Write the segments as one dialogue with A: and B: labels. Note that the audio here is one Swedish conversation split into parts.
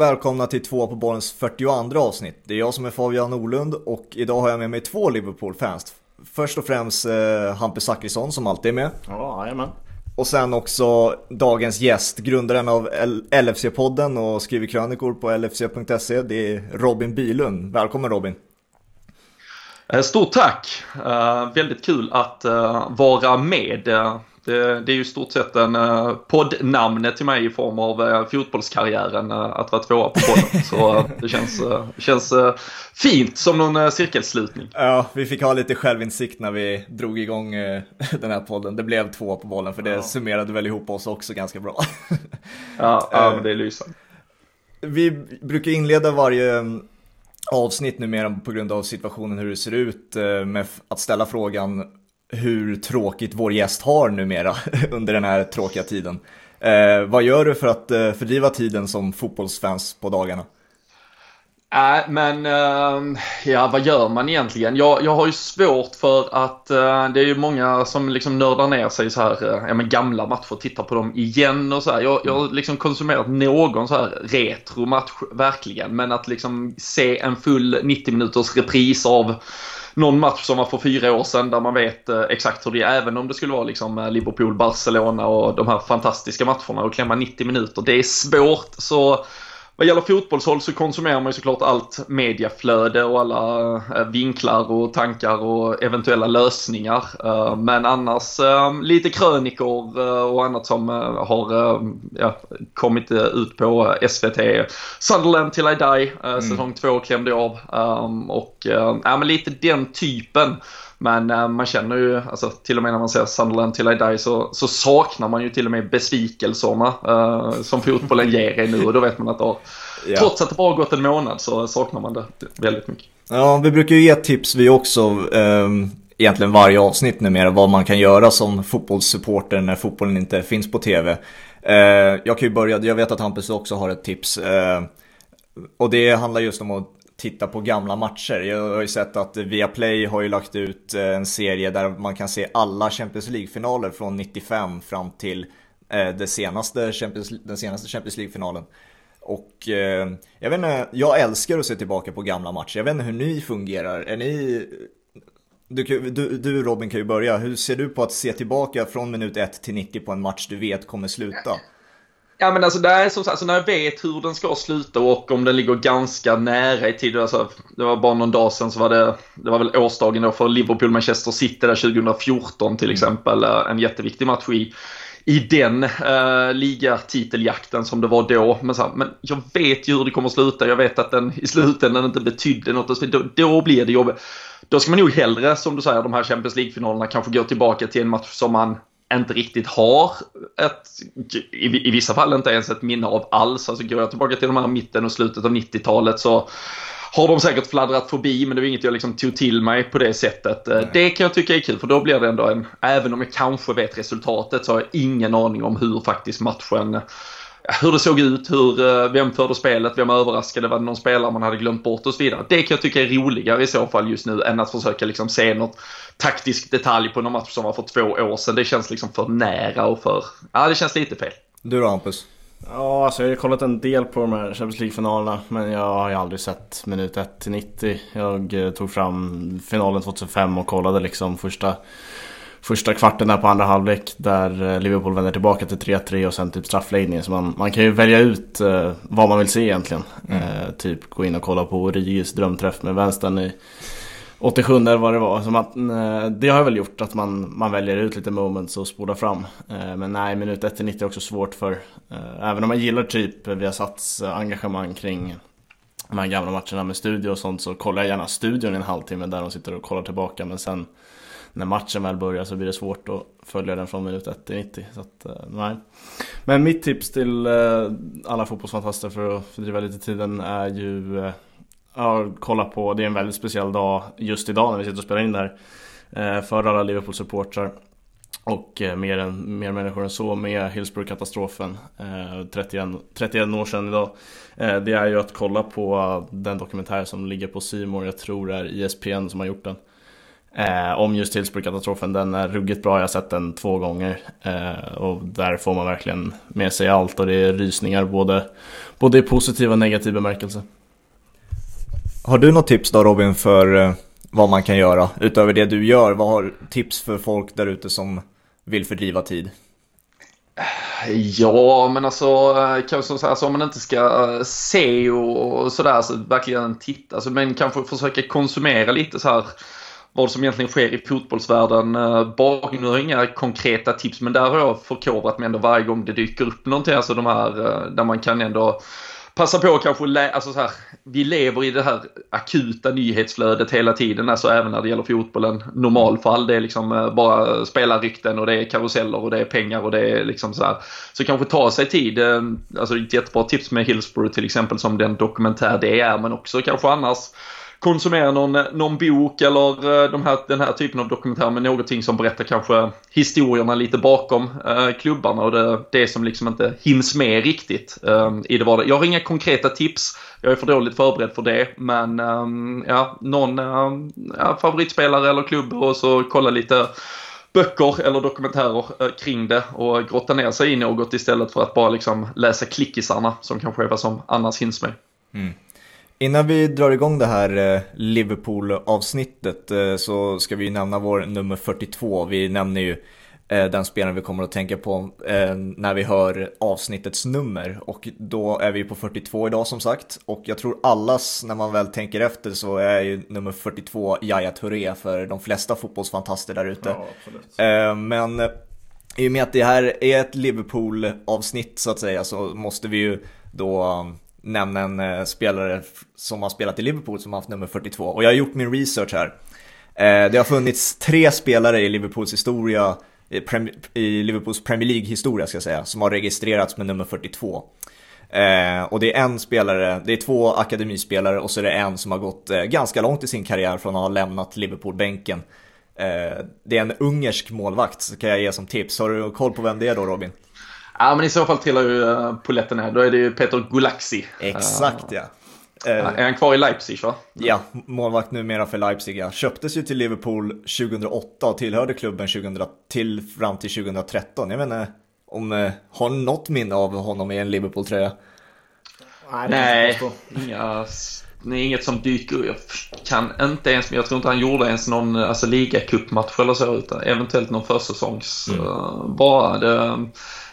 A: och välkomna till två på bollens 42 avsnitt. Det är jag som är Fabian Norlund och idag har jag med mig två Liverpool-fans. Först och främst eh, Hampus Zachrisson som alltid är med.
B: Ja, jajamän.
A: Och sen också dagens gäst, grundaren av LFC-podden och skriver krönikor på lfc.se. Det är Robin Bilund. Välkommen Robin!
C: Eh, stort tack! Uh, väldigt kul att uh, vara med. Det, det, är ju stort sett en uh, poddnamnet till mig i form av uh, fotbollskarriären uh, att vara tvåa på bollen. Så det känns, känns fint som någon cirkelslutning.
A: Ja, vi fick ha lite självinsikt när vi drog igång den här podden. Det blev två på bollen för det ja. summerade väl ihop oss också ganska bra.
C: ja, ja men det är lysande.
A: Vi brukar inleda varje mm, avsnitt numera på grund av situationen hur det ser ut med att ställa frågan hur tråkigt vår gäst har numera under den här tråkiga tiden. Eh, vad gör du för att eh, fördriva tiden som fotbollsfans på dagarna?
C: Nej, äh, men äh, ja, vad gör man egentligen? Jag, jag har ju svårt för att äh, det är ju många som liksom nördar ner sig så här, äh, ja, men gamla matcher, tittar på dem igen och så här. Jag, jag har liksom konsumerat någon så här retromatch, verkligen, men att liksom se en full 90 minuters repris av någon match som var för fyra år sedan där man vet eh, exakt hur det är. Även om det skulle vara liksom eh, Liverpool, Barcelona och de här fantastiska matcherna och klämma 90 minuter. Det är svårt. Så vad gäller fotbollshåll så konsumerar man ju såklart allt mediaflöde och alla eh, vinklar och tankar och eventuella lösningar. Eh, men annars eh, lite krönikor och annat som har ja, kommit ut på SVT. Sunderland till I die, mm. säsong två klämde jag av. Och ja, men lite den typen. Men äh, man känner ju, alltså, till och med när man ser Sunderland till I die så, så saknar man ju till och med besvikelserna äh, som fotbollen ger er nu och då vet man att har, ja. trots att det bara gått en månad så saknar man det väldigt mycket.
A: Ja, vi brukar ju ge tips vi också, äh, egentligen varje avsnitt numera, vad man kan göra som fotbollssupporter när fotbollen inte finns på tv. Eh, jag kan ju börja, jag vet att Hampus också har ett tips. Eh, och det handlar just om att titta på gamla matcher. Jag har ju sett att Viaplay har ju lagt ut eh, en serie där man kan se alla Champions League-finaler från 95 fram till eh, det senaste Champions, den senaste Champions League-finalen. Och eh, jag vet inte, jag älskar att se tillbaka på gamla matcher. Jag vet inte hur ni fungerar. Är ni... Du, du, du Robin kan ju börja. Hur ser du på att se tillbaka från minut 1 till 90 på en match du vet kommer sluta?
C: Ja men alltså, är som sagt, alltså när jag vet hur den ska sluta och om den ligger ganska nära i tid. Alltså, det var bara någon dag sedan så var det, det var väl årsdagen då för Liverpool-Manchester City där 2014 till mm. exempel. En jätteviktig match i, i den uh, ligatiteljakten som det var då. Men, så här, men jag vet ju hur det kommer att sluta. Jag vet att den i slutändan inte betydde något. Då, då blir det jobbigt. Då ska man nog hellre, som du säger, de här Champions League-finalerna kanske gå tillbaka till en match som man inte riktigt har ett, i, i vissa fall inte ens ett minne av alls. Alltså går jag tillbaka till de här mitten och slutet av 90-talet så har de säkert fladdrat förbi men det var inget jag liksom tog till mig på det sättet. Nej. Det kan jag tycka är kul för då blir det ändå en, även om jag kanske vet resultatet så har jag ingen aning om hur faktiskt matchen hur det såg ut, hur, eh, vem förde spelet, vem överraskade, var det någon spelare man hade glömt bort och så vidare. Det kan jag tycka är roligare i så fall just nu än att försöka liksom se något taktisk detalj på någon match som var för två år sedan. Det känns liksom för nära och för, ja det känns lite fel.
A: Du då Hampus?
B: Ja, alltså jag har kollat en del på de här Champions League-finalerna men jag har ju aldrig sett minut 1 till 90. Jag eh, tog fram finalen 2005 och kollade liksom första första kvarten där på andra halvlek där eh, Liverpool vänder tillbaka till 3-3 och sen typ straffläggning. Så man, man kan ju välja ut eh, vad man vill se egentligen. Mm. Eh, typ gå in och kolla på Origis drömträff med vänstern i 87 eller vad det var. Så man, eh, det har väl gjort att man, man väljer ut lite moments och spolar fram. Eh, men nej, minut 1-90 är också svårt för. Eh, även om man gillar typ Viasats engagemang kring de här gamla matcherna med studio och sånt så kollar jag gärna studion i en halvtimme där de sitter och kollar tillbaka. Men sen när matchen väl börjar så blir det svårt att följa den från minut 1 till 90. Så att, eh, nej. Men mitt tips till eh, alla fotbollsfantaster för att fördriva lite tiden är ju eh, Ja, kolla på, det är en väldigt speciell dag just idag när vi sitter och spelar in det här. För alla Liverpool-supportrar. Och mer, än, mer människor än så med Hillsborough-katastrofen 31, 31 år sedan idag. Det är ju att kolla på den dokumentär som ligger på Simor. Jag tror det är ISPN som har gjort den. Eh, om just Hillsborough-katastrofen, den är ruggigt bra. Jag har sett den två gånger. Eh, och där får man verkligen med sig allt och det är rysningar både, både i positiv och negativ bemärkelse.
A: Har du något tips då Robin för eh, vad man kan göra utöver det du gör? Vad har tips för folk där ute som vill fördriva tid?
C: Ja, men alltså kanske så här, så om man inte ska eh, se och sådär så verkligen titta. Alltså, men kanske försöka konsumera lite så här vad som egentligen sker i fotbollsvärlden. Eh, Bak, nu har jag inga konkreta tips men där har jag förkovrat mig ändå varje gång det dyker upp någonting. Alltså de här eh, där man kan ändå passa på kanske lä- alltså så här, vi lever i det här akuta nyhetsflödet hela tiden, alltså även när det gäller fotbollen. Normalfall, det är liksom eh, bara spelarrykten och det är karuseller och det är pengar och det är liksom så här. Så kanske ta sig tid, alltså ett jättebra tips med Hillsborough till exempel som den dokumentär det är, men också kanske annars konsumera någon, någon bok eller eh, de här, den här typen av dokumentär med någonting som berättar kanske historierna lite bakom eh, klubbarna och det, det som liksom inte hinns med riktigt eh, i det vardagliga. Jag har inga konkreta tips, jag är för dåligt förberedd för det, men eh, ja, någon eh, ja, favoritspelare eller klubb och så kolla lite böcker eller dokumentärer eh, kring det och grotta ner sig i något istället för att bara liksom läsa klickisarna som kanske är vad som annars hinns med. Mm.
A: Innan vi drar igång det här eh, Liverpool-avsnittet eh, så ska vi nämna vår nummer 42. Vi nämner ju eh, den spelaren vi kommer att tänka på när vi hör avsnittets nummer. Och då är vi på 42 idag som sagt. Och jag tror allas, när man väl tänker efter, så är ju nummer 42 Yahya Touré för de flesta fotbollsfantaster där ute. Ja, men i och med att det här är ett Liverpool-avsnitt så att säga så måste vi ju då nämna en eh, spelare som har spelat i Liverpool som har haft nummer 42. Och jag har gjort min research här. Eh, det har funnits tre spelare i Liverpools historia, i, i Liverpools Premier League-historia ska jag säga, som har registrerats med nummer 42. Eh, och det är en spelare, det är två akademispelare och så är det en som har gått eh, ganska långt i sin karriär från att ha lämnat Liverpool-bänken. Eh, det är en ungersk målvakt, så kan jag ge som tips. Har du koll på vem det är då Robin?
C: Ja, men i så fall trillar ju uh, poletten ner. Då är det ju Peter Gulaxi.
A: Exakt, ja.
C: Uh, är han kvar i Leipzig, va?
A: Ja, målvakt numera för Leipzig. Ja. Köptes ju till Liverpool 2008 och tillhörde klubben 2000, till, fram till 2013. Jag vet inte om uh, har något minne av honom i en Liverpool-tröja?
C: Nej, inga, nej, inget som dyker upp. Jag kan inte ens, jag tror inte han gjorde ens någon alltså, ligacupmatch eller så, utan eventuellt någon försäsongs. Mm. bara. Det,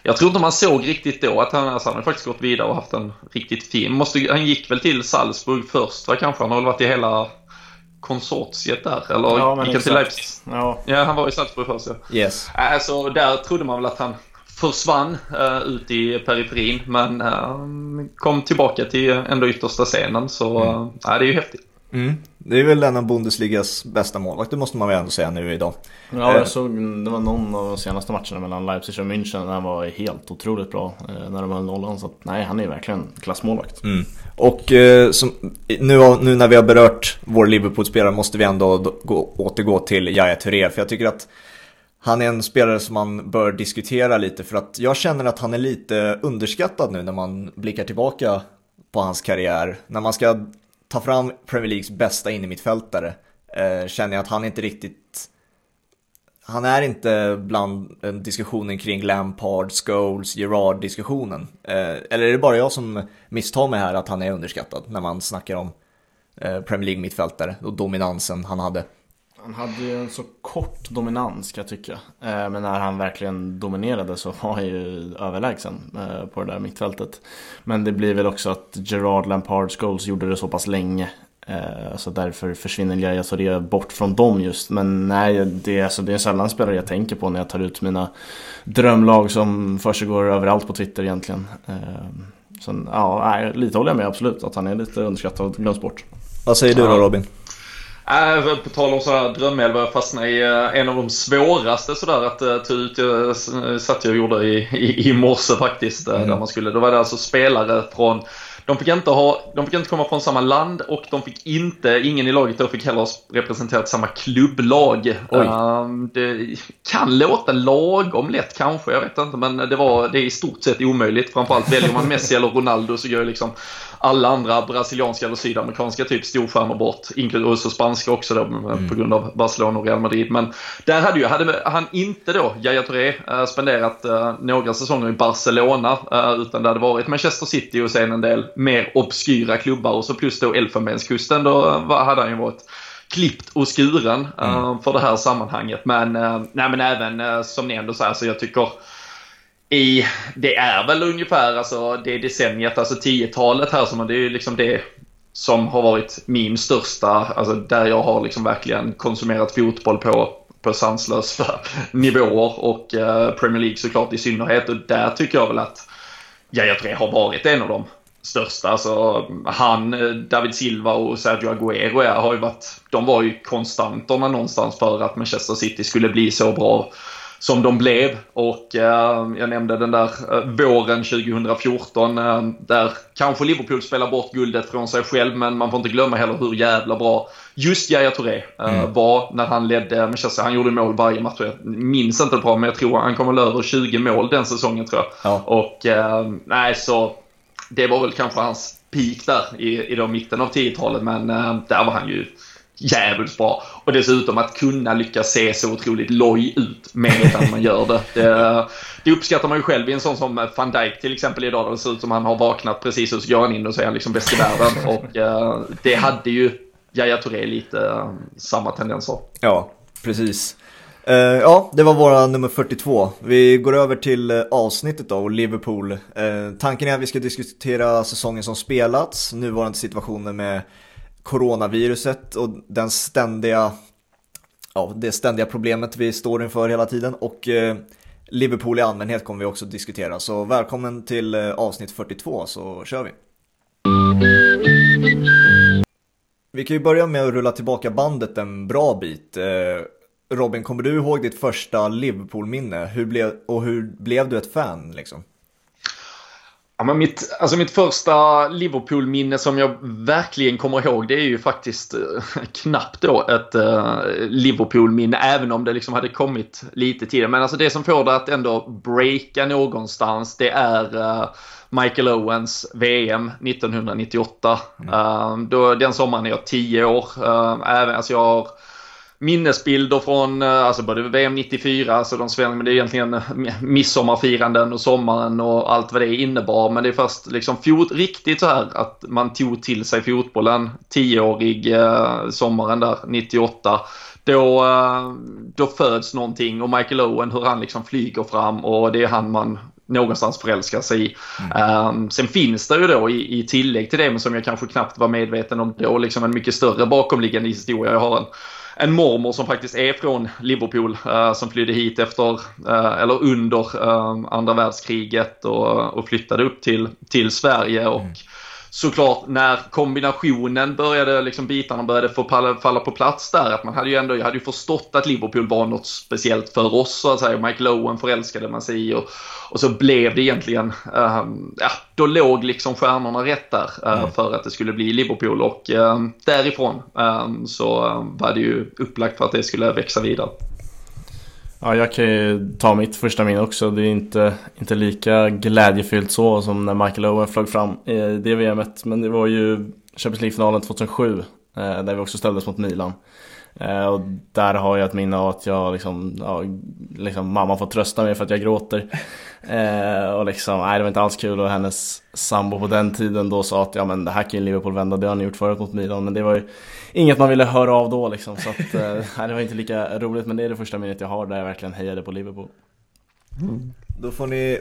C: jag tror inte man såg riktigt då att han, alltså han har faktiskt gått vidare och haft en riktigt fin. Måste, han gick väl till Salzburg först va kanske? Han har väl varit i hela konsortiet där? Eller ja, gick han till Leipzig? Ja. ja, han var i Salzburg först ja.
A: Yes.
C: Alltså där trodde man väl att han försvann uh, ut i periferin men uh, kom tillbaka till ändå yttersta scenen så uh, mm. det är ju häftigt.
A: Mm. Det är väl en av Bundesligas bästa målvakter måste man väl ändå säga nu idag.
B: Ja, jag såg, det var någon av de senaste matcherna mellan Leipzig och München. Han var helt otroligt bra eh, när de höll nollan. Så att, nej, han är verkligen klassmålvakt.
A: Mm. Och eh, som, nu, nu när vi har berört vår Liverpool-spelare måste vi ändå gå, återgå till Yahya Touré. För jag tycker att han är en spelare som man bör diskutera lite. För att jag känner att han är lite underskattad nu när man blickar tillbaka på hans karriär. När man ska ta fram Premier Leagues bästa innermittfältare eh, känner jag att han inte riktigt han är inte bland eh, diskussionen kring Lampard, Scholes, Gerard-diskussionen. Eh, eller är det bara jag som misstar mig här att han är underskattad när man snackar om eh, Premier League-mittfältare och dominansen han hade?
B: Han hade ju en så kort dominans kan jag tycka. Eh, men när han verkligen dominerade så var han ju överlägsen eh, på det där mittfältet. Men det blir väl också att Gerard Lampard Scholes gjorde det så pass länge. Eh, så därför försvinner Yahya Touré bort från dem just. Men nej, det är, alltså, det är sällan spelare jag tänker på när jag tar ut mina drömlag som försiggår överallt på Twitter egentligen. Så ja, lite håller jag med absolut. Att han är lite underskattad och glöms bort.
A: Vad säger du då Robin?
C: Äh, på tal om sådana drömälvar, jag fastnade i uh, en av de svåraste sådär att uh, ta ut. Jag uh, satt jag och gjorde i, i, i morse faktiskt. Mm. där man skulle, då var det alltså spelare från de fick inte ha, de fick inte komma från samma land och de fick inte, ingen i laget då fick heller representera samma klubblag. Um, det kan låta lagom lätt kanske, jag vet inte, men det var, det är i stort sett omöjligt. Framförallt väljer man Messi eller Ronaldo så går liksom alla andra brasilianska eller sydamerikanska typ storstjärnor bort, och så spanska också då mm. på grund av Barcelona och Real Madrid. Men där hade ju, hade han inte då, Yahya Touré, äh, spenderat äh, några säsonger i Barcelona, äh, utan det hade varit Manchester City och sen en del mer obskyra klubbar och så plus då Elfenbenskusten, då hade han ju varit klippt och skuren mm. för det här sammanhanget. Men, nej, men även som ni ändå säger, så jag tycker i, det är väl ungefär alltså det decenniet, alltså 10-talet här som det är ju liksom det som har varit min största, alltså där jag har liksom verkligen konsumerat fotboll på, på sanslösa nivåer och eh, Premier League såklart i synnerhet och där tycker jag väl att Yahya Touré har varit en av de största. Alltså, han, eh, David Silva och Sergio Aguero har ju varit, de var ju konstanterna någonstans för att Manchester City skulle bli så bra som de blev. Och eh, jag nämnde den där eh, våren 2014 eh, där kanske Liverpool spelar bort guldet från sig själv men man får inte glömma heller hur jävla bra just Yahya Touré eh, mm. var när han ledde Manchester. Han gjorde mål varje match. Jag minns inte bra men jag tror han kom väl över 20 mål den säsongen tror jag. Ja. Och eh, nej så det var väl kanske hans peak där i, i mitten av 10-talet men eh, där var han ju jävligt bra. Och dessutom att kunna lyckas se så otroligt loj ut medan man gör det. det. det. uppskattar man ju själv i en sån som van Dijk till exempel idag. Där det ser ut som han har vaknat precis och så går han in och så är han liksom bäst i världen. Och eh, det hade ju Yahya Touré lite eh, samma tendenser.
A: Ja, precis. Uh, ja, det var våra nummer 42. Vi går över till uh, avsnittet då och Liverpool. Uh, tanken är att vi ska diskutera säsongen som spelats, nuvarande situationen med coronaviruset och den ständiga, ja, det ständiga problemet vi står inför hela tiden och eh, Liverpool i allmänhet kommer vi också diskutera. Så välkommen till eh, avsnitt 42 så kör vi. Vi kan ju börja med att rulla tillbaka bandet en bra bit. Eh, Robin, kommer du ihåg ditt första Liverpool-minne? Hur blev, och hur blev du ett fan liksom?
C: Ja, men mitt, alltså mitt första Liverpool-minne som jag verkligen kommer ihåg det är ju faktiskt eh, knappt då ett eh, Liverpool-minne även om det liksom hade kommit lite tidigare. Men alltså det som får det att ändå breaka någonstans det är eh, Michael Owens VM 1998. Mm. Då, den sommaren är jag 10 år. Även, alltså jag har minnesbilder från eh, alltså både VM 94, alltså de svenska, men det är egentligen eh, midsommarfiranden och sommaren och allt vad det innebar. Men det är först liksom fot, riktigt så här att man tog till sig fotbollen tioårig eh, sommaren där 98. Då, eh, då föds någonting och Michael Owen hur han liksom flyger fram och det är han man någonstans förälskar sig i. Mm. Um, sen finns det ju då i, i tillägg till det, men som jag kanske knappt var medveten om då, liksom en mycket större bakomliggande historia. Jag har en en mormor som faktiskt är från Liverpool eh, som flydde hit efter, eh, eller under eh, andra världskriget och, och, flyttade upp till, till Sverige. Och mm såklart när kombinationen började, liksom bitarna började få falla, falla, på plats där, att man hade ju ändå, jag hade ju förstått att Liverpool var något speciellt för oss så att säga. Mike Lowen förälskade man sig i och, och så blev det egentligen, um, ja, då låg liksom stjärnorna rätt där uh, mm. för att det skulle bli Liverpool och um, därifrån um, så var det ju upplagt för att det skulle växa vidare.
B: Ja, jag kan ju ta mitt första minne också. Det är inte, inte lika glädjefyllt så som när Michael Owen flög fram i det VMet. Men det var ju Champions League-finalen 2007 eh, där vi också ställdes mot Milan. Eh, och där har jag ett minne av att jag liksom, ja, liksom mamma får trösta mig för att jag gråter. Eh, och liksom, nej det var inte alls kul och hennes sambo på den tiden då sa att ja men det här kan ju Liverpool vända, det har ni gjort förut mot Milan. Men det var ju inget man ville höra av då liksom. Så att, eh, nej, det var inte lika roligt men det är det första minnet jag har där jag verkligen hejade på Liverpool.
A: Mm. Då får ni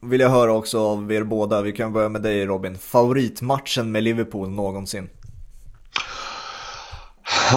A: vill jag höra också av er båda, vi kan börja med dig Robin. Favoritmatchen med Liverpool någonsin?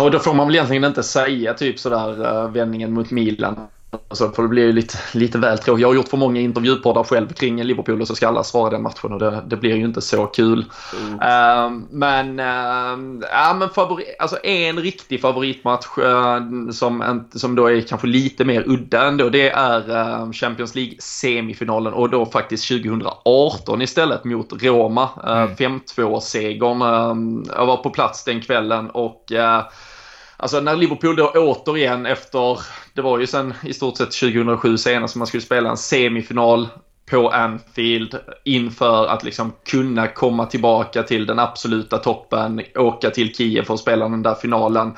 C: Och då får man väl egentligen inte säga typ sådär uh, vändningen mot Milan Alltså, för det blir ju lite, lite väl tråkigt. Jag har gjort för många intervjupoddar själv kring Liverpool och så ska alla svara den matchen och det, det blir ju inte så kul. Mm. Uh, men, uh, ja, men favori, alltså en riktig favoritmatch uh, som, en, som då är kanske lite mer udda ändå. Det är ehm, Champions League-semifinalen och då faktiskt 2018 istället mot Roma. Mm. 5-2-segern. jag var på plats den kvällen och Alltså när Liverpool då återigen efter, det var ju sen i stort sett 2007 senast som man skulle spela en semifinal på Anfield inför att liksom kunna komma tillbaka till den absoluta toppen, åka till Kiev för att spela den där finalen.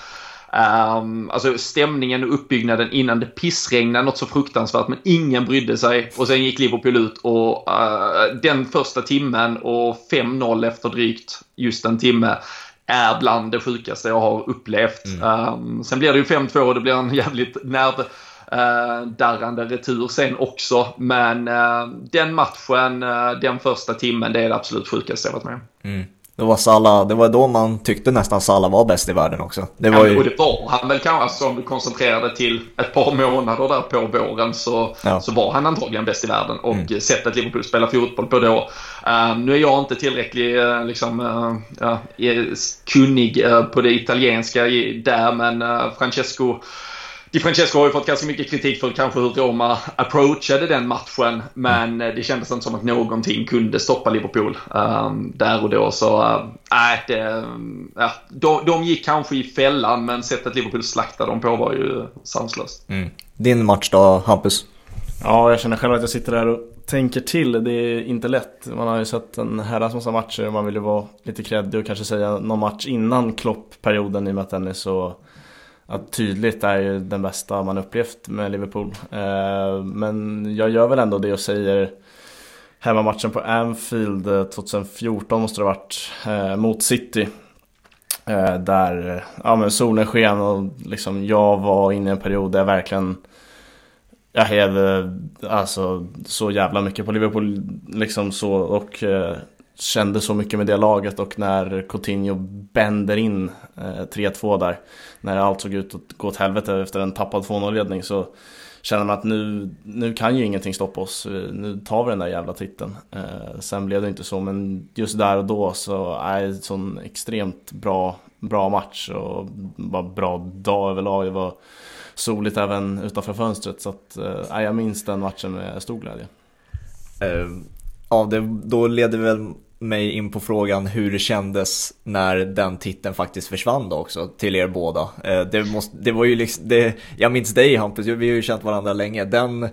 C: Um, alltså stämningen och uppbyggnaden innan det pissregnade något så fruktansvärt men ingen brydde sig. Och sen gick Liverpool ut och uh, den första timmen och 5-0 efter drygt just en timme är bland det sjukaste jag har upplevt. Mm. Um, sen blir det ju 5-2 och det blir en jävligt nerv uh, darrande retur sen också. Men uh, den matchen, uh, den första timmen, det är det absolut sjukaste jag varit med om.
A: Mm. Det var, Salah, det var då man tyckte nästan Salah var bäst i världen också.
C: Det var ja, ju... Och det var han väl kanske, alltså, om du koncentrerade till ett par månader där på våren så, ja. så var han antagligen bäst i världen. Och mm. sättet Liverpool spelar fotboll på då. Uh, nu är jag inte tillräckligt uh, liksom, uh, kunnig på det italienska där, men Francesco Di Francesco har ju fått ganska mycket kritik för kanske hur Roma approachade den matchen. Men mm. det kändes inte som att någonting kunde stoppa Liverpool um, där och då. Så uh, det, uh, de, de gick kanske i fällan men sättet Liverpool slaktade dem på var ju sanslöst.
A: Mm. Din match då, Hampus?
B: Ja, jag känner själv att jag sitter där och tänker till. Det är inte lätt. Man har ju sett en herrans massa matcher och man vill ju vara lite kreddig och kanske säga någon match innan Klopp-perioden i och med att den är så att tydligt är ju den bästa man upplevt med Liverpool. Eh, men jag gör väl ändå det och säger hemmamatchen på Anfield eh, 2014 måste det ha varit eh, mot City. Där ja, men solen sken och liksom jag var inne i en period där jag verkligen jag hejade alltså så jävla mycket på Liverpool liksom så och kände så mycket med det laget och när Coutinho bänder in eh, 3-2 där. När allt såg ut att gå åt helvete efter en tappad 2-0-ledning så känner man att nu, nu kan ju ingenting stoppa oss. Eh, nu tar vi den där jävla titeln. Eh, sen blev det inte så men just där och då så är det en sån extremt bra, bra match och bara bra dag överlag. Det var soligt även utanför fönstret så att eh, jag minns den matchen med stor glädje.
A: Uh, ja, det, då leder vi väl mig in på frågan hur det kändes när den titeln faktiskt försvann då också till er båda. Eh, det, måste, det var ju liksom, det, jag minns dig Hampus, vi har ju känt varandra länge. Den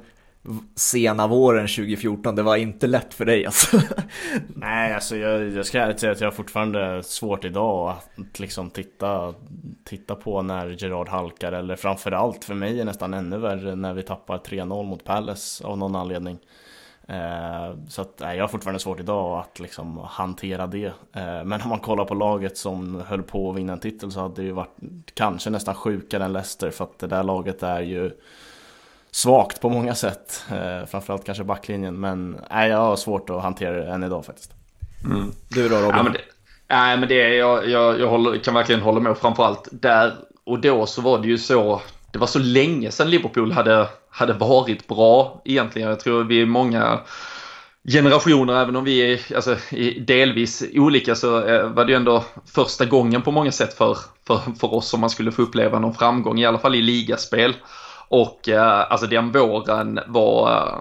A: sena våren 2014, det var inte lätt för dig alltså.
B: Nej, alltså jag, jag ska ärligt säga att jag har fortfarande svårt idag att liksom titta, titta på när Gerard halkar eller framförallt för mig är nästan ännu värre när vi tappar 3-0 mot Palace av någon anledning. Eh, så att, jag har fortfarande svårt idag att liksom hantera det. Eh, men om man kollar på laget som höll på att vinna en titel så hade det ju varit kanske nästan sjukare än Leicester för att det där laget är ju svagt på många sätt. Eh, framförallt kanske backlinjen men nej, jag har svårt att hantera det än idag faktiskt.
A: Mm. Du då Robin?
C: Ja, men det, nej men det, jag, jag, jag håller, kan verkligen hålla med framförallt där och då så var det ju så det var så länge sedan Liverpool hade, hade varit bra egentligen. Jag tror vi är många generationer, även om vi är alltså, delvis olika så eh, var det ju ändå första gången på många sätt för, för, för oss om man skulle få uppleva någon framgång, i alla fall i ligaspel. Och eh, alltså den våren var, eh,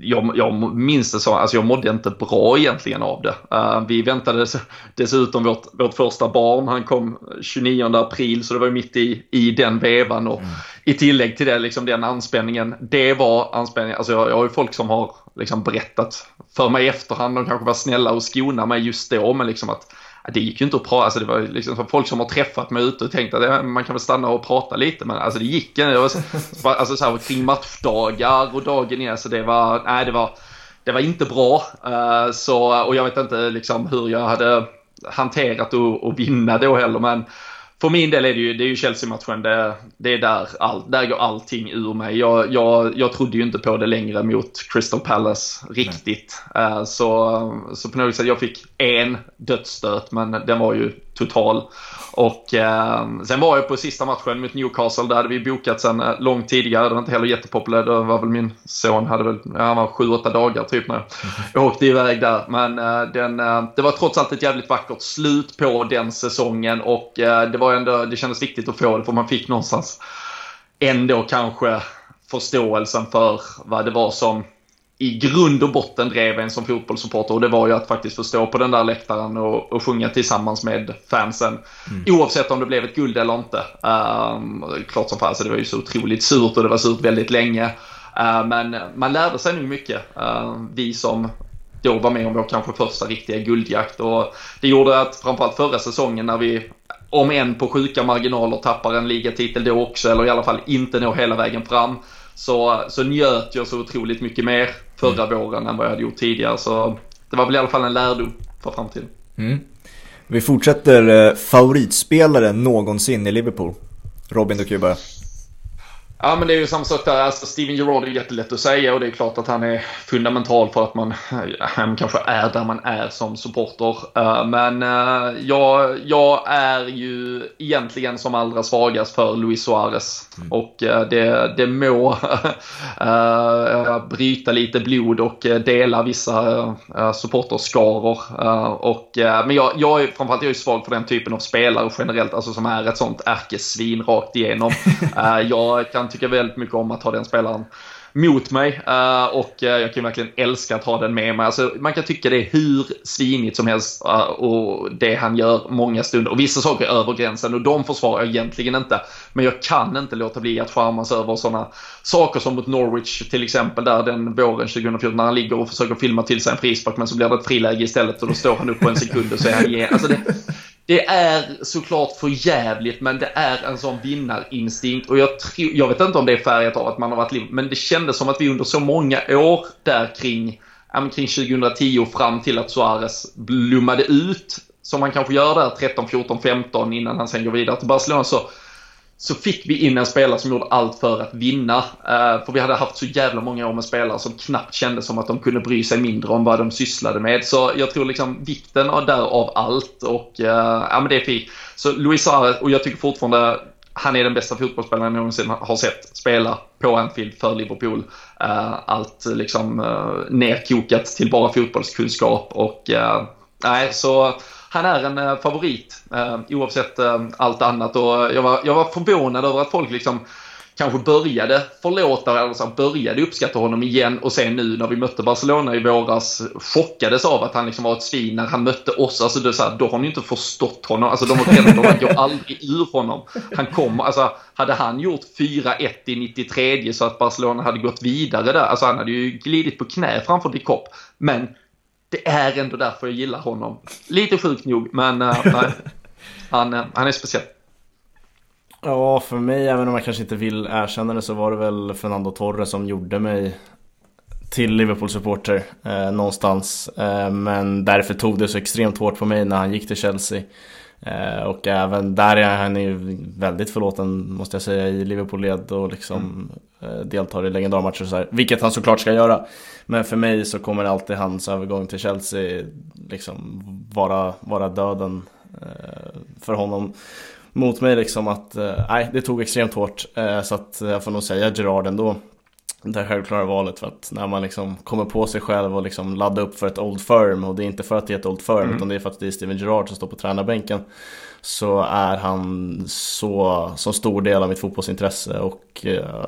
C: jag, jag minns det så, alltså jag mådde inte bra egentligen av det. Eh, vi väntade dessutom vårt, vårt första barn, han kom 29 april så det var mitt i, i den vevan och mm i tillägg till det liksom den anspänningen, det var anspänningen, alltså jag, jag har ju folk som har liksom berättat för mig i efterhand, de kanske var snälla och skona mig just då, men liksom att det gick ju inte att prata, alltså det var liksom folk som har träffat mig ute och tänkt att man kan väl stanna och prata lite men alltså det gick inte. Alltså så här, kring matchdagar och dagen igen så alltså, det var, nej det var, det var inte bra. Uh, så, och jag vet inte liksom hur jag hade hanterat att vinna då heller men för min del är det ju, det är ju Chelsea-matchen, det, det, är där, all, där går allting ur mig. Jag, jag, jag trodde ju inte på det längre mot Crystal Palace riktigt. Uh, så, så på något sätt, jag fick en dödsstöt men den var ju total. Och eh, sen var jag på sista matchen mot Newcastle, där hade vi bokat sen eh, långt tidigare. Det var inte heller jättepopulärt. Det var väl min son, hade väl, han var sju, åtta dagar typ när jag åkte iväg där. Men eh, den, eh, det var trots allt ett jävligt vackert slut på den säsongen och eh, det var ändå, det kändes viktigt att få det för man fick någonstans ändå kanske förståelsen för vad det var som i grund och botten drev en som fotbollssupporter och det var ju att faktiskt få stå på den där läktaren och, och sjunga tillsammans med fansen. Mm. Oavsett om det blev ett guld eller inte. Um, klart som fan, så det var ju så otroligt surt och det var surt väldigt länge. Uh, men man lärde sig nog mycket. Uh, vi som då var med om vår kanske första riktiga guldjakt och det gjorde att framförallt förra säsongen när vi om än på sjuka marginaler tappar en ligatitel då också eller i alla fall inte når hela vägen fram så, så njöt jag så otroligt mycket mer förra mm. våren än vad jag hade gjort tidigare. Så det var väl i alla fall en lärdom för framtiden.
A: Mm. Vi fortsätter eh, favoritspelare någonsin i Liverpool. Robin, du kan ju börja.
C: Ja, men det är ju samma sak där. Alltså, Steven Gerrard är jättelätt att säga och det är klart att han är fundamental för att man han kanske är där man är som supporter. Eh, men uh, jag, jag är ju egentligen som allra svagast för Luis Suarez. Mm. Och det, det må bryta lite blod och dela vissa supporterskaror. och, men jag, jag är framförallt jag är svag för den typen av spelare generellt, alltså som är ett sånt ärkesvin rakt igenom. jag kan tycka väldigt mycket om att ha den spelaren mot mig eh, och eh, jag kan verkligen älska att ha den med mig. Alltså, man kan tycka det är hur svinigt som helst eh, och det han gör många stunder. Och vissa saker är över gränsen och de försvarar jag egentligen inte. Men jag kan inte låta bli att charmas över sådana saker som mot Norwich till exempel där den våren 2014 när han ligger och försöker filma till sig en frispark men så blir det ett friläge istället och då står han upp på en sekund och så är han igen. Alltså det, det är såklart för jävligt men det är en sån vinnarinstinkt. Och jag, tror, jag vet inte om det är färgat av att man har varit liv, men det kändes som att vi under så många år där kring, kring 2010 fram till att Suarez blommade ut, som man kanske gör där 13, 14, 15 innan han sen går vidare till Barcelona så så fick vi in en spelare som gjorde allt för att vinna. Uh, för vi hade haft så jävla många år med spelare som knappt kände som att de kunde bry sig mindre om vad de sysslade med. Så jag tror liksom vikten av, där av allt och uh, ja men det är fint. Så Luis Suarez, och jag tycker fortfarande han är den bästa fotbollsspelaren jag någonsin har sett spela på Anfield för Liverpool. Uh, allt liksom uh, nerkokat till bara fotbollskunskap och nej så han är en eh, favorit eh, oavsett eh, allt annat och jag var, jag var förvånad över att folk liksom kanske började förlåta, eller så började uppskatta honom igen och sen nu när vi mötte Barcelona i våras chockades av att han liksom var ett svin när han mötte oss. Alltså det så här, då har ni inte förstått honom. Alltså de har går aldrig ur honom. Han kommer, alltså hade han gjort 4-1 i 93 så att Barcelona hade gått vidare där, alltså han hade ju glidit på knä framför Dicop. Men det är ändå därför jag gillar honom. Lite sjukt nog, men uh, nej. Han, uh, han är speciell.
B: Ja, för mig, även om jag kanske inte vill erkänna det, så var det väl Fernando Torres som gjorde mig till Liverpool-supporter eh, någonstans. Eh, men därför tog det så extremt hårt på mig när han gick till Chelsea. Eh, och även där är han ju väldigt förlåten måste jag säga i Liverpool-led och liksom mm. deltar i legendarmatcher och så här, Vilket han såklart ska göra. Men för mig så kommer alltid hans övergång till Chelsea liksom vara, vara döden eh, för honom. Mot mig liksom att, nej det tog extremt hårt. så att jag får nog säga Gerard ändå det självklara valet för att när man liksom kommer på sig själv och liksom laddar upp för ett Old Firm och det är inte för att det är ett Old Firm mm. utan det är för att det är Steven Gerrard som står på tränarbänken så är han så, så stor del av mitt fotbollsintresse och uh,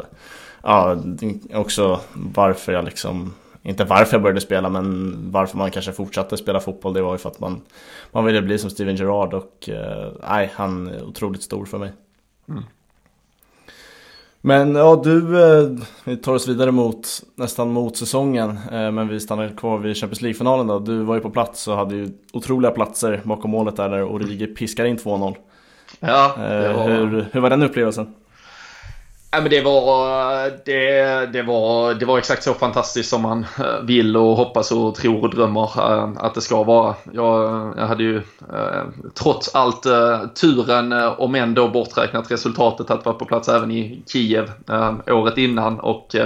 B: ja, också varför jag liksom inte varför jag började spela men varför man kanske fortsatte spela fotboll det var ju för att man, man ville bli som Steven Gerrard och uh, nej, han är otroligt stor för mig. Mm. Men ja, du, eh, vi tar oss vidare mot nästan mot säsongen. Eh, men vi stannar kvar vid Champions League-finalen då. Du var ju på plats och hade ju otroliga platser bakom målet där när Origi piskar in 2-0.
C: Ja,
B: det var... Hur, hur var den upplevelsen?
C: Ja, men det, var, det, det, var, det var exakt så fantastiskt som man eh, vill och hoppas och tror och drömmer eh, att det ska vara. Jag, jag hade ju eh, trots allt turen, om ändå borträknat resultatet, att vara på plats även i Kiev året innan. Och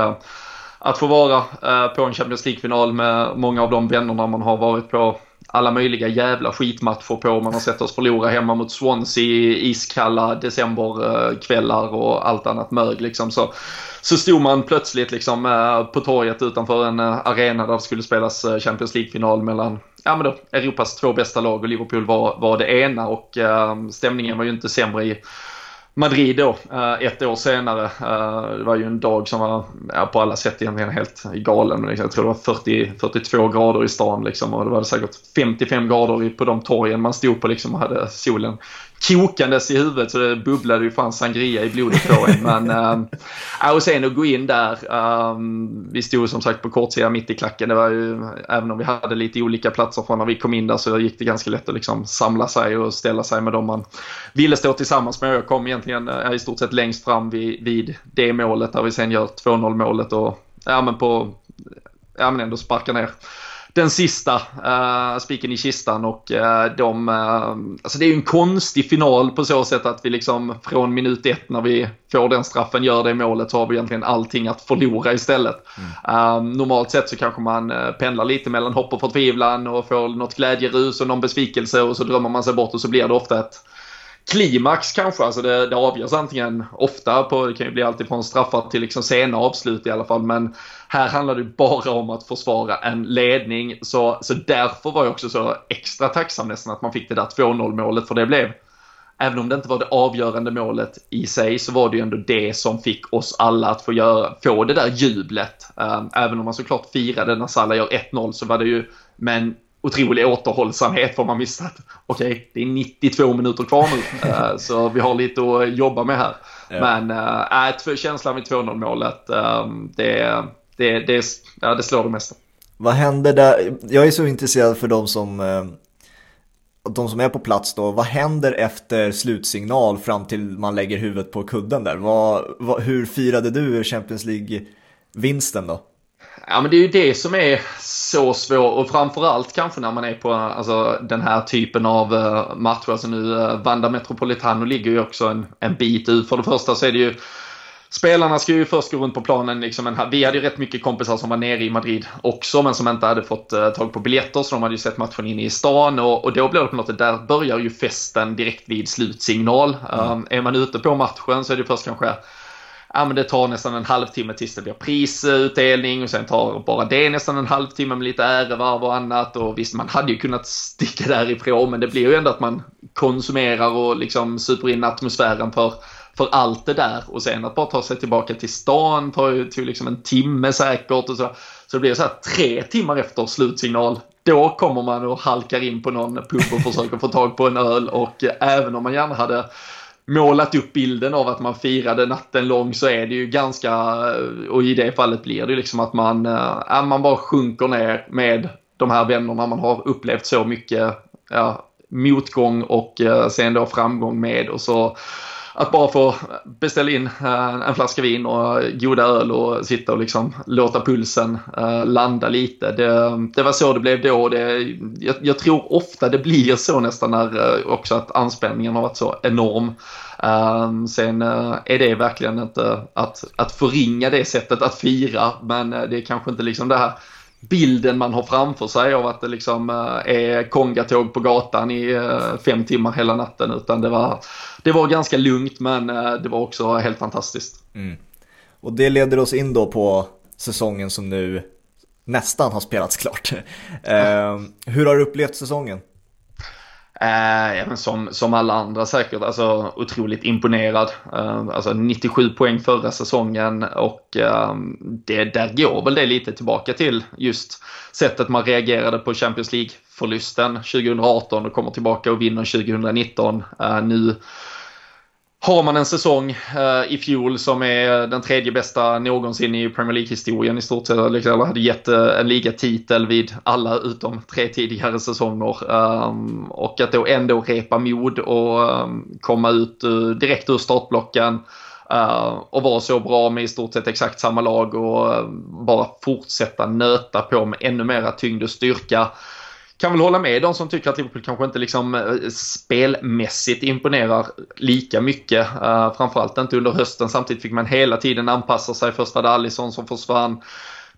C: att få vara på en Champions League-final med många av de vännerna man har varit på alla möjliga jävla skitmatcher på. Man har sett oss förlora hemma mot Swansea i iskalla decemberkvällar och allt annat mög liksom. Så, så stod man plötsligt liksom eh, på torget utanför en eh, arena där det skulle spelas eh, Champions League-final mellan ja, men då, Europas två bästa lag och Liverpool var, var det ena och stämningen var ju inte sämre i Madrid då, eh, ett år senare. Eh, det var ju en dag som var på alla sätt egentligen helt galen. Jag tror det var 40, 42 grader i stan liksom och det var säkert 55 grader på de torgen man stod på liksom och hade solen kokandes i huvudet så det bubblade ju fan sangria i blodet på en. Men ehm, äh, och sen att gå in där. Äh, vi stod som sagt på kortsidan mitt i klacken. Det var ju, även om vi hade lite olika platser från när vi kom in där så gick det ganska lätt att liksom samla sig och ställa sig med dem man ville stå tillsammans med. Jag kom egentligen äh, i stort sett längst fram vid, vid det målet där vi sen gör 2-0 målet och ja men på ja men ändå sparkar ner den sista uh, spiken i kistan och uh, de, uh, alltså det är ju en konstig final på så sätt att vi liksom från minut ett när vi får den straffen, gör det målet så har vi egentligen allting att förlora istället. Mm. normalt sett så kanske man pendlar lite mellan hopp och förtvivlan och får något glädjerus och någon besvikelse och så drömmer man sig bort och så blir det ofta ett klimax kanske. Alltså det, det avgörs antingen ofta på, det kan ju bli alltifrån straffar till liksom sena avslut i alla fall. Men här handlar det bara om att försvara en ledning. Så, så därför var jag också så extra tacksam nästan att man fick det där 2-0 målet. För det blev, även om det inte var det avgörande målet i sig, så var det ju ändå det som fick oss alla att få, göra, få det där jublet. Ehm, även om man såklart firade när Salah gör 1-0 så var det ju med en otrolig återhållsamhet för man att okej, okay, det är 92 minuter kvar nu. uh, så vi har lite att jobba med här. Ja. Men uh, känslan vid 2-0 målet, uh, det, det, det, ja, det slår det mesta.
A: Vad händer där? Jag är så intresserad för de som, de som är på plats då. Vad händer efter slutsignal fram till man lägger huvudet på kudden där? Vad, vad, hur firade du Champions League-vinsten då?
C: Ja men det är ju det som är så svårt och framförallt kanske när man är på alltså, den här typen av uh, matcher. Alltså nu uh, Vanda Metropolitano ligger ju också en, en bit ut. För det första så är det ju Spelarna ska ju först gå runt på planen. Liksom en, vi hade ju rätt mycket kompisar som var nere i Madrid också men som inte hade fått uh, tag på biljetter så de hade ju sett matchen inne i stan och, och då blir det på något sätt, där börjar ju festen direkt vid slutsignal. Mm. Um, är man ute på matchen så är det först kanske ja, men det tar nästan en halvtimme tills det blir prisutdelning och sen tar bara det nästan en halvtimme med lite ärevarv och annat. Och visst, man hade ju kunnat sticka därifrån men det blir ju ändå att man konsumerar och liksom super in atmosfären för, för allt det där. Och sen att bara ta sig tillbaka till stan tar ju till liksom en timme säkert och så. Så det blir så här tre timmar efter slutsignal då kommer man och halkar in på någon pub och försöker få tag på en öl och eh, även om man gärna hade målat upp bilden av att man firade natten lång så är det ju ganska, och i det fallet blir det ju liksom att man, äh, man bara sjunker ner med de här vännerna. Man har upplevt så mycket ja, motgång och äh, sen då framgång med och så att bara få beställa in eh, en flaska vin och goda öl och sitta och liksom låta pulsen eh, landa lite. Det, det var så det blev då. Det, jag, jag, tror ofta det blir så nästan när eh, också att anspänningen har varit så enorm. Sen är det verkligen inte att, att förringa det sättet att fira, men det är kanske inte liksom det här bilden man har framför sig av att det liksom eh, är kongatåg på gatan i eh, fem timmar hela natten, utan det var, det var ganska lugnt, men eh, det var också helt fantastiskt. Mm.
A: Och det leder oss in då på säsongen som nu nästan har spelats klart. Hur har du upplevt säsongen?
C: Eh, som, som alla andra säkert, alltså otroligt imponerad. Eh, alltså 97 poäng förra säsongen och eh, det, där går väl det lite tillbaka till just sättet man reagerade på Champions League-förlusten 2018 och kommer tillbaka och vinner 2019. Eh, nu har man en säsong uh, i fjol som är den tredje bästa någonsin i Premier League-historien i stort sett. Eller liksom, hade gett uh, en ligatitel vid alla utom tre tidigare säsonger. Um, och att då ändå repa mod och um, komma ut uh, direkt ur startblocken. Uh, och vara så bra med i stort sett exakt samma lag och uh, bara fortsätta nöta på med ännu mera tyngd och styrka kan väl hålla med de som tycker att Liverpool kanske inte liksom eh, spelmässigt imponerar lika mycket. Uh, framförallt inte under hösten. Samtidigt fick man hela tiden anpassa sig. Först var det Alisson som försvann.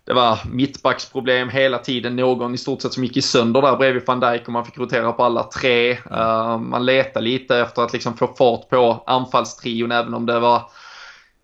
C: det var mittbacksproblem hela tiden. Någon i stort sett som gick i sönder där bredvid van Dijk och man fick rotera på alla tre. Uh, man letade lite efter att liksom få fart på anfallstrion även om det var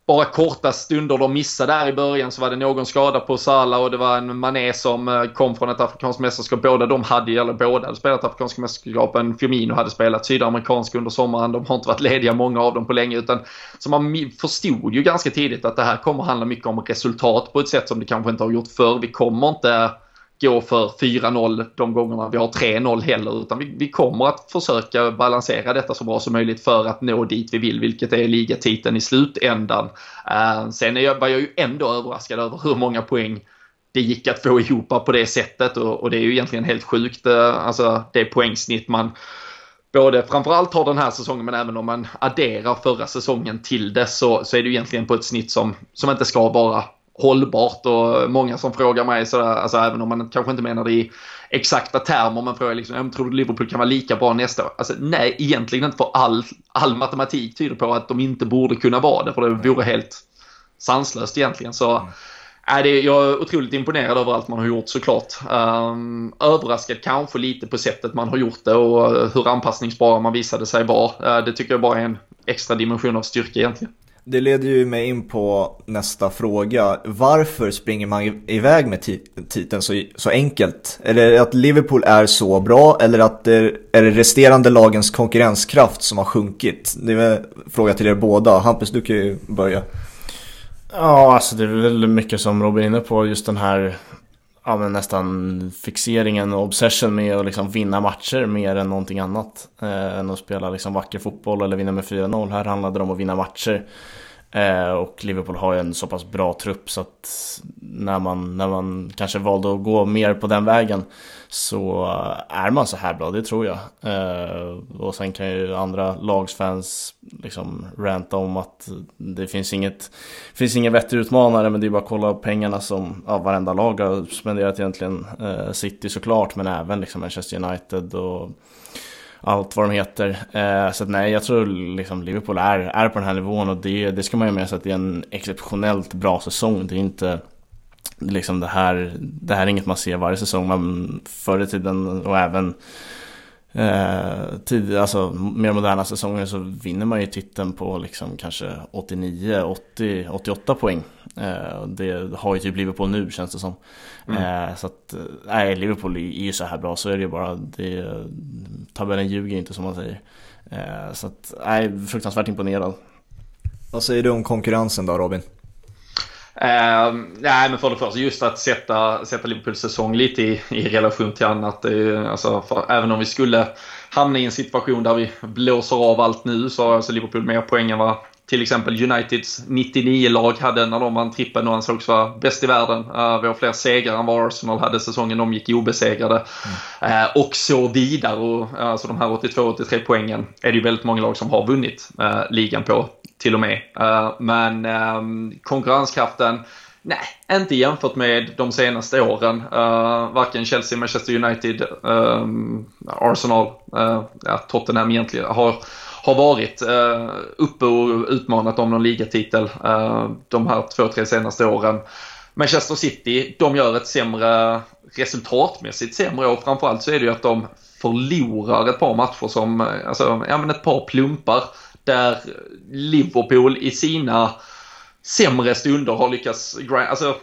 C: bara korta stunder de missade där i början så var det någon skada på Salah och det var en Mané som eh, kom från ett afrikanskt mästerskap. Båda de hade, eller båda hade spelat afrikanska mästerskapen. Firmino hade spelat sydamerikanska under sommaren. De har inte varit lediga många av dem på länge utan så man förstod ju ganska tidigt att det här kommer handla mycket om resultat på ett sätt som det kanske inte har gjort förr. Vi kommer inte gå för 4-0 de gångerna vi har 3-0 heller. Utan vi, vi, kommer att försöka balansera detta så bra som möjligt för att nå dit vi vill, vilket är ligatiteln i slutändan. Uh, sen är jag, var jag ju ändå överraskad över hur många poäng det gick att få ihop på det sättet och, och det är ju egentligen helt sjukt. Uh, alltså det poängsnitt man både framförallt har den här säsongen men även om man adderar förra säsongen till det så, så är det ju egentligen på ett snitt som, som inte ska vara hållbart och många som frågar mig sådär, alltså även om man kanske inte menar det i exakta termer, men frågar liksom, tror du Liverpool kan vara lika bra nästa år? Alltså nej, egentligen inte för all, all matematik tyder på att de inte borde kunna vara det, för det vore helt sanslöst egentligen. Så mm. är det, jag är otroligt imponerad över allt man har gjort såklart. Um, överraskad kanske lite på sättet man har gjort det och hur anpassningsbara man visade sig vara. Uh, det tycker jag bara är en extra dimension av styrka egentligen.
A: Det leder ju mig in på nästa fråga. Varför springer man iväg med titeln så, så enkelt? Är det att Liverpool är så bra eller att det är det resterande lagens konkurrenskraft som har sjunkit? Det är en fråga till er båda. Hampus, du kan ju börja.
B: Ja, alltså det är väl mycket som Robin är inne på. Just den här ja, men nästan fixeringen och obsession med att liksom vinna matcher mer än någonting annat. Eh, än att spela liksom vacker fotboll eller vinna med 4-0. Här handlade det om att vinna matcher. Eh, och Liverpool har ju en så pass bra trupp så att när man, när man kanske valde att gå mer på den vägen så är man så här bra, det tror jag. Eh, och sen kan ju andra lagsfans liksom ranta om att det finns inget, finns ingen vettig utmanare men det är bara att kolla pengarna som ja, varenda lag har spenderat egentligen. Eh, City såklart men även liksom Manchester United och allt vad de heter. Eh, så att nej, jag tror liksom Liverpool är, är på den här nivån och det, det ska man ju med sig att det är en exceptionellt bra säsong. Det är inte liksom det här, det här är inget man ser varje säsong. Men förr i tiden och även eh, tid, alltså mer moderna säsonger så vinner man ju titeln på liksom kanske 89, 80, 88 poäng. Eh, det har ju typ Liverpool nu känns det som. Mm. Eh, så att, nej Liverpool är ju så här bra så är det ju bara. Det, tabellen ljuger inte som man säger. Eh, så att, nej fruktansvärt imponerad.
A: Vad säger du om konkurrensen då Robin?
C: Uh, nej men för det första just att sätta, sätta Liverpools säsong lite i, i relation till annat. Är, alltså, för, även om vi skulle hamna i en situation där vi blåser av allt nu så har alltså Liverpool mer poäng än vad till exempel Uniteds 99-lag hade när de vann trippen och ansågs vara bäst i världen. Uh, vi har fler segrar än vad Arsenal hade säsongen de gick obesegrade. Mm. Uh, och så vidare. Och, uh, alltså de här 82-83 poängen är det ju väldigt många lag som har vunnit uh, ligan på till och med. Eh, men ehm, konkurrenskraften Nej, inte jämfört med de senaste åren. Eh, varken Chelsea, Manchester United, ehm, Arsenal, eh, ja, Tottenham egentligen har, har varit eh, uppe och utmanat om någon ligatitel de här två, tre senaste åren. Manchester City, de gör ett sämre resultatmässigt sämre år. framförallt så är det ju att de förlorar ett par matcher som, alltså, ja men ett par plumpar där Liverpool i sina sämre stunder har lyckats alltså,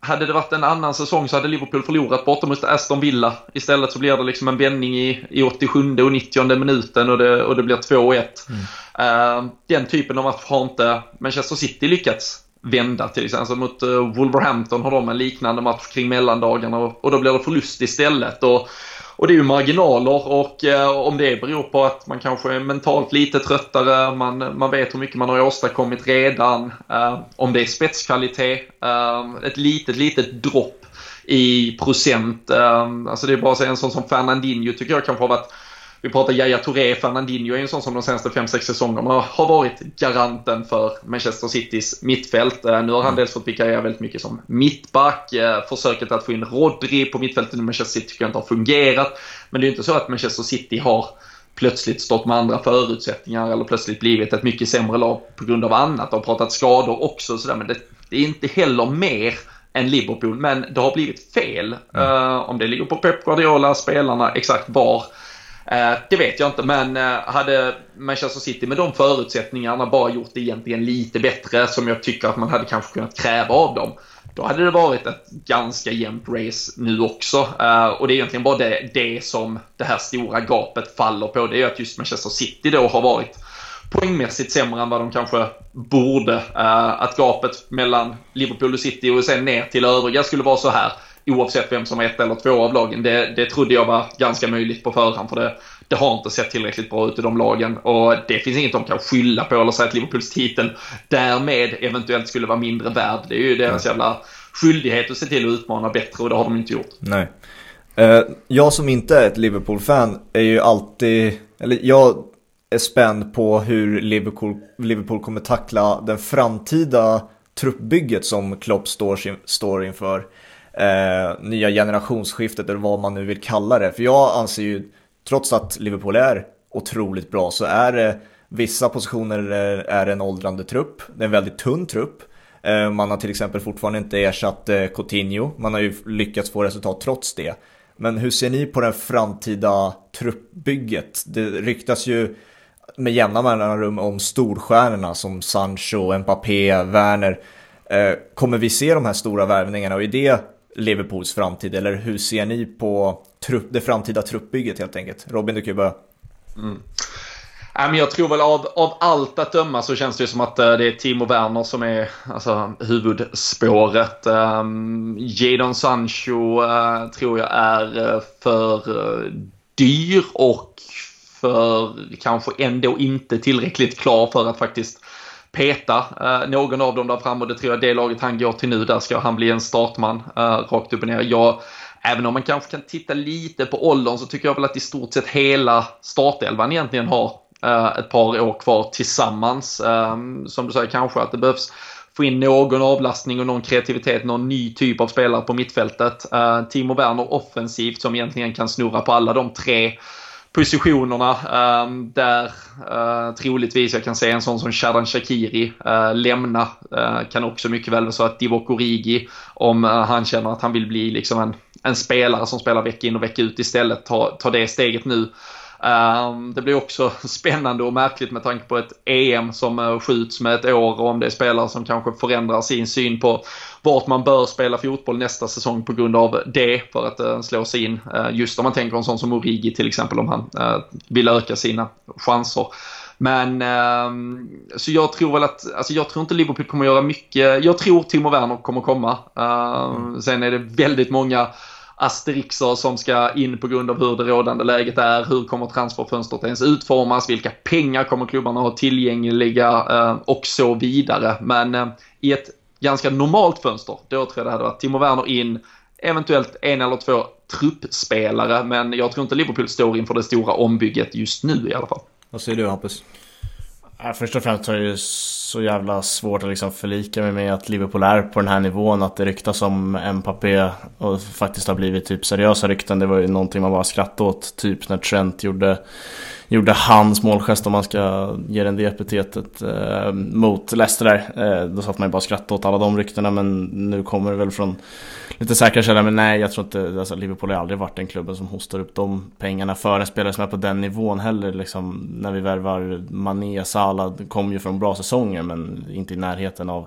C: hade det varit en annan säsong så hade Liverpool förlorat borta mot Aston Villa. Istället så blir det liksom en vändning i, i 87 och 90 minuten och det, och det blir 2-1. Mm. Uh, den typen av match har inte Manchester City lyckats vända till exempel. Alltså mot uh, Wolverhampton har de en liknande match kring mellandagarna och, och då blir det förlust istället. Och och det är ju marginaler och eh, om det beror på att man kanske är mentalt lite tröttare, man, man vet hur mycket man har åstadkommit redan, eh, om det är spetskvalitet, eh, ett litet, litet dropp i procent. Eh, alltså det är bara att säga en sån som Fernandinho tycker jag kanske har varit vi pratar Yahya Touré, Fernandinho är en sån som de senaste 5-6 säsongerna har varit garanten för Manchester Citys mittfält. Eh, nu har han mm. dels fått vikariera väldigt mycket som mittback. Eh, försöket att få in Rodri på mittfältet i Manchester City tycker jag inte har fungerat. Men det är ju inte så att Manchester City har plötsligt stått med andra förutsättningar eller plötsligt blivit ett mycket sämre lag på grund av annat. De har pratat skador också och sådär men det, det är inte heller mer än Liverpool. Men det har blivit fel. Mm. Uh, om det ligger på Pep Guardiola, spelarna, exakt var. Eh, det vet jag inte, men eh, hade Manchester City med de förutsättningarna bara gjort det egentligen lite bättre, som jag tycker att man hade kanske kunnat kräva av dem, då hade det varit ett ganska jämnt race nu också. Eh, och det är egentligen bara det, det som det här stora gapet faller på. Det är att just Manchester City då har varit poängmässigt sämre än vad de kanske borde. Att gapet mellan Liverpool och City och sen ner till övriga skulle vara så här oavsett vem som är ett eller två av lagen. Det, det trodde jag var ganska möjligt på förhand för det, det har inte sett tillräckligt bra ut i de lagen och det finns inget de kan skylla på eller säga att Liverpools titel därmed eventuellt skulle vara mindre värd. Det är ju deras jävla skyldighet att se till att utmana bättre och det har de inte gjort.
A: Nej. Uh, jag som inte är ett Liverpool-fan är ju alltid, eller jag är spänd på hur Liverpool, Liverpool kommer tackla den framtida truppbygget som Klopp står, står inför. Eh, nya generationsskiftet eller vad man nu vill kalla det. För jag anser ju, trots att Liverpool är otroligt bra, så är det vissa positioner eh, är en åldrande trupp. Det är en väldigt tunn trupp. Eh, man har till exempel fortfarande inte ersatt eh, Coutinho. Man har ju lyckats få resultat trots det. Men hur ser ni på den framtida truppbygget? Det ryktas ju med jämna mellanrum om storstjärnorna som Sancho, Mbappé, Werner. Eh, kommer vi se de här stora värvningarna och är det Liverpools framtid? Eller hur ser ni på trupp, det framtida truppbygget helt enkelt? Robin, du kan ju börja. Mm.
C: Jag tror väl av, av allt att döma så känns det som att eh, det är Timo Werner som är alltså, huvudspåret. Ehm, Jadon Sancho eh, tror jag är eh, för dyr och för kanske ändå inte tillräckligt klar för att faktiskt peta eh, någon av dem där fram och det tror jag det laget han går till nu, där ska han bli en startman eh, rakt upp och ner. Jag, även om man kanske kan titta lite på åldern så tycker jag väl att i stort sett hela startelvan egentligen har eh, ett par år kvar tillsammans. Eh, som du säger kanske att det behövs få in någon avlastning och någon kreativitet, någon ny typ av spelare på mittfältet. Eh, Timo Werner offensivt som egentligen kan snurra på alla de tre positionerna ehm, där uh, troligtvis jag kan se en sån som Shadan Shakiri eh, lämna. Eh, kan också mycket väl vara så att Divock Origi, om han känner att han vill bli liksom en, en spelare som spelar vecka in och vecka ut istället, ta, ta det steget nu. Um, det blir också spännande och märkligt med tanke på ett EM som skjuts med ett år och om det är spelare som kanske förändrar sin syn på vart man bör spela fotboll nästa säsong på grund av det för att uh, slå sig in. Uh, just om man tänker en sån som Origi till exempel om han vill öka sina chanser. Men uh, så jag tror väl att, alltså jag tror inte Liverpool kommer göra mycket. Jag tror Timo Werner kommer komma. Uh, mm. Sen är det väldigt många asterixer som ska in på grund av hur det rådande läget är. Hur kommer transferfönstret ens utformas? Vilka pengar kommer klubbarna ha tillgängliga? Eh, och så vidare. Men eh, i ett ganska normalt fönster, då tror jag det hade varit Timo Werner in, eventuellt en eller två truppspelare, men jag tror inte Liverpool står inför det stora ombygget just nu i alla fall.
A: Vad säger du Hampus?
B: Först och främst är det så jävla svårt att liksom förlika mig med att Liverpool är på den här nivån. Att det ryktas om Mbappé och faktiskt har blivit typ seriösa rykten. Det var ju någonting man bara skrattade åt. Typ när Trent gjorde gjorde hans målgest om man ska ge den det epitetet eh, mot Leicester där. Eh, då satt man ju bara och skrattade åt alla de ryktena men nu kommer det väl från lite säkra källor. Men nej, jag tror inte, alltså Liverpool har aldrig varit den klubben som hostar upp de pengarna för en spelare som är på den nivån heller. Liksom, när vi värvar Mané, Salah, kom ju från bra säsonger men inte i närheten av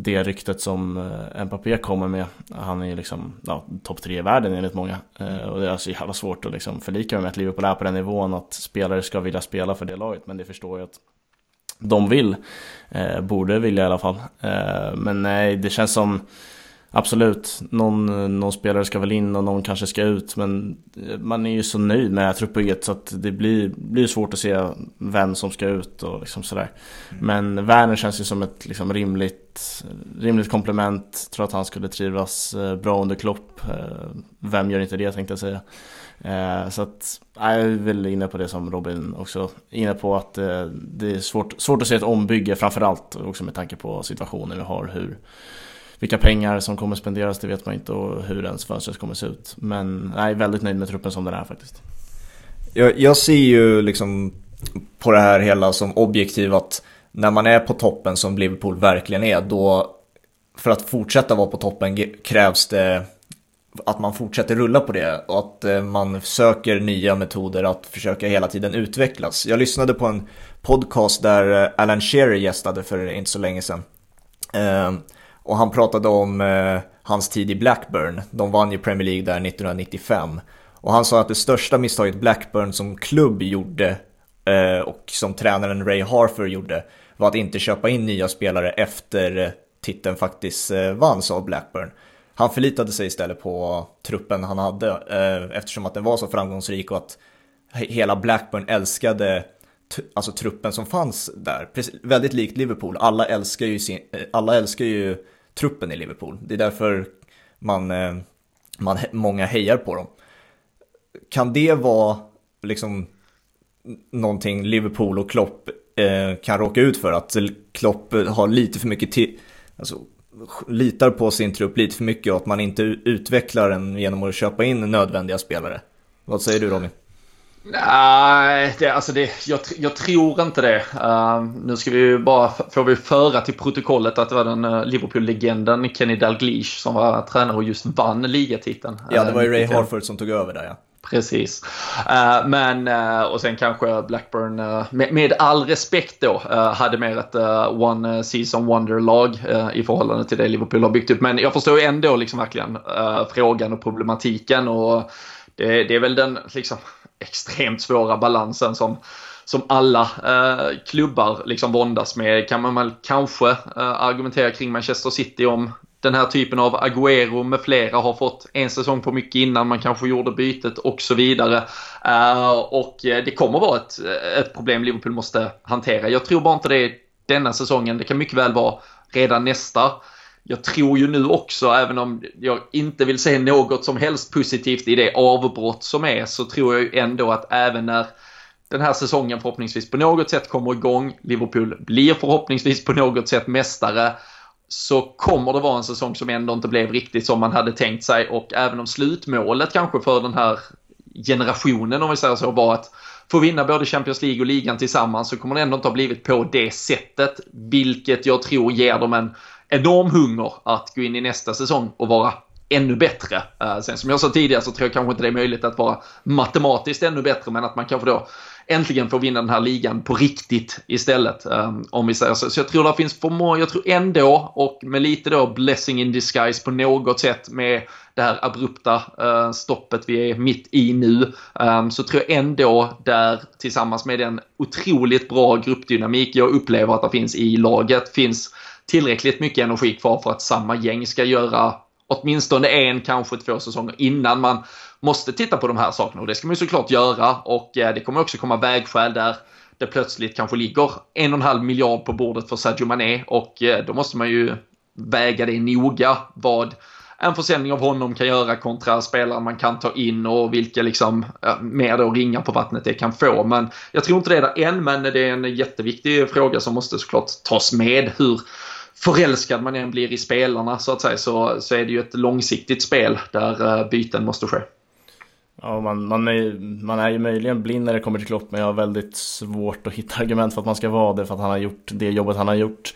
B: det ryktet som eh, Mbappé kommer med. Han är ju liksom ja, topp tre i världen enligt många. Eh, och det är så jävla svårt att liksom förlika mig med att Liverpool är på den nivån att spelare ska vilja spela för det laget. Men det förstår jag att de vill. Eh, borde vilja i alla fall. Eh, men nej, det känns som Absolut, någon, någon spelare ska väl in och någon kanske ska ut men man är ju så nöjd med truppbygget så att det blir, blir svårt att se vem som ska ut och liksom sådär. Mm. Men Werner känns ju som ett liksom rimligt, rimligt komplement. Tror att han skulle trivas eh, bra under Klopp. Eh, vem gör inte det tänkte jag säga. Eh, så att jag är väl inne på det som Robin också inne på att det är svårt, svårt att se ett ombygge framförallt också med tanke på situationen vi har. Hur, vilka pengar som kommer spenderas det vet man inte och hur ens fönstret kommer se ut. Men jag är väldigt nöjd med truppen som den är faktiskt.
A: Jag, jag ser ju liksom på det här hela som objektiv att när man är på toppen som Liverpool verkligen är då för att fortsätta vara på toppen krävs det att man fortsätter rulla på det och att eh, man söker nya metoder att försöka hela tiden utvecklas. Jag lyssnade på en podcast där eh, Alan Shearer gästade för inte så länge sedan. Ehm, och han pratade om eh, hans tid i Blackburn. De vann ju Premier League där 1995. Och han sa att det största misstaget Blackburn som klubb gjorde och som tränaren Ray Harfer gjorde var att inte köpa in nya spelare efter eh, titeln faktiskt eh, vanns av Blackburn. Han förlitade sig istället på truppen han hade eh, eftersom att den var så framgångsrik och att hela Blackburn älskade alltså truppen som fanns där. Precis, väldigt likt Liverpool, alla älskar, ju sin, alla älskar ju truppen i Liverpool. Det är därför man, man, många hejar på dem. Kan det vara liksom någonting Liverpool och Klopp kan råka ut för? Att Klopp har lite för mycket till, alltså litar på sin trupp lite för mycket och att man inte utvecklar den genom att köpa in nödvändiga spelare. Vad säger du Robin?
C: Nej, det, alltså det, jag, jag tror inte det. Uh, nu ska vi bara, får vi föra till protokollet att det var den uh, Liverpool-legenden Kenny Dalglish som var tränare och just vann ligatiteln.
A: Ja, det var ju Ray Harford som tog över där ja.
C: Precis. Uh, men, uh, och sen kanske Blackburn, uh, med, med, all respekt då, hade mer ett one season wonder-lag i förhållande till det Liverpool har byggt upp. Men jag förstår ändå liksom verkligen frågan och problematiken och det, det, är väl den liksom extremt svåra balansen som som alla eh, klubbar liksom våndas med kan man väl kanske eh, argumentera kring Manchester City om den här typen av Agüero med flera har fått en säsong på mycket innan man kanske gjorde bytet och så vidare. Uh, och eh, det kommer vara ett, eh, ett problem Liverpool måste hantera. Jag tror bara inte det är denna säsongen. Det kan mycket väl vara redan nästa. Jag tror ju nu också, även om jag inte vill se något som helst positivt i det avbrott som är, så tror jag ju ändå att även när den här säsongen förhoppningsvis på något sätt kommer igång, Liverpool blir förhoppningsvis på något sätt mästare, så kommer det vara en säsong som ändå inte blev riktigt som man hade tänkt sig och även om slutmålet kanske för den här generationen om vi säger så var att få vinna både Champions League och ligan tillsammans så kommer det ändå inte ha blivit på det sättet vilket jag tror ger dem en enorm hunger att gå in i nästa säsong och vara ännu bättre. Eh, sen som jag sa tidigare så tror jag kanske inte det är möjligt att vara matematiskt ännu bättre men att man kanske då äntligen får vinna den här ligan på riktigt istället. Ehm, om vi säger så. Så jag tror det finns för många, jag tror ändå, och med lite då blessing in disguise på något sätt med det här abrupta eh, stoppet vi är mitt i nu, ehm, så tror jag ändå där tillsammans med den otroligt bra gruppdynamik jag upplever att det finns i laget finns tillräckligt mycket energi kvar för att samma gäng ska göra åtminstone en, kanske två säsonger innan man måste titta på de här sakerna och det ska man ju såklart göra och eh, det kommer också komma vägskäl där det plötsligt kanske ligger en och en halv miljard på bordet för Sadio Mané och eh, då måste man ju väga det noga vad en försäljning av honom kan göra kontra spelare man kan ta in och vilka liksom eh, mer då ringar på vattnet det kan få. Men jag tror inte det är där än, men det är en jätteviktig fråga som måste såklart tas med. Hur förälskad man än blir i spelarna så att säga så, så är det ju ett långsiktigt spel där byten måste ske.
B: Ja, man, man, är, man är ju möjligen blind när det kommer till Klopp men jag har väldigt svårt att hitta argument för att man ska vara det för att han har gjort det jobbet han har gjort.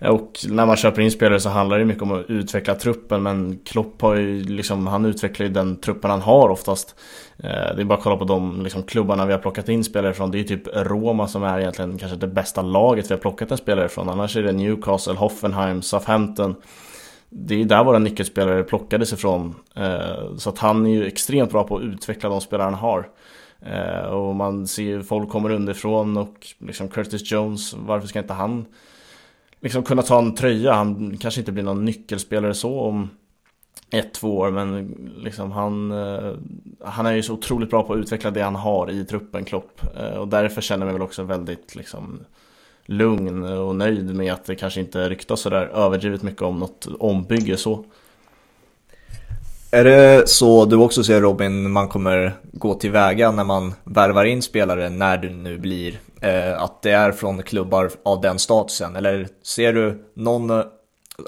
B: Och när man köper in spelare så handlar det mycket om att utveckla truppen men Klopp har ju liksom, han utvecklar ju den truppen han har oftast. Eh, det är bara att kolla på de liksom, klubbarna vi har plockat in spelare från. Det är ju typ Roma som är egentligen kanske det bästa laget vi har plockat en spelare från. Annars är det Newcastle, Hoffenheim, Southampton det är ju där våra nyckelspelare plockades ifrån. Eh, så att han är ju extremt bra på att utveckla de spelare han har. Eh, och man ser ju folk kommer underifrån och liksom Curtis Jones, varför ska inte han liksom kunna ta en tröja? Han kanske inte blir någon nyckelspelare så om ett, två år men liksom han, eh, han är ju så otroligt bra på att utveckla det han har i truppen Klopp. Och därför känner jag mig väl också väldigt liksom lugn och nöjd med att det kanske inte ryktas sådär överdrivet mycket om något ombygge så.
A: Är det så du också ser Robin, man kommer gå tillväga när man värvar in spelare när du nu blir, eh, att det är från klubbar av den statusen? Eller ser du någon, eh,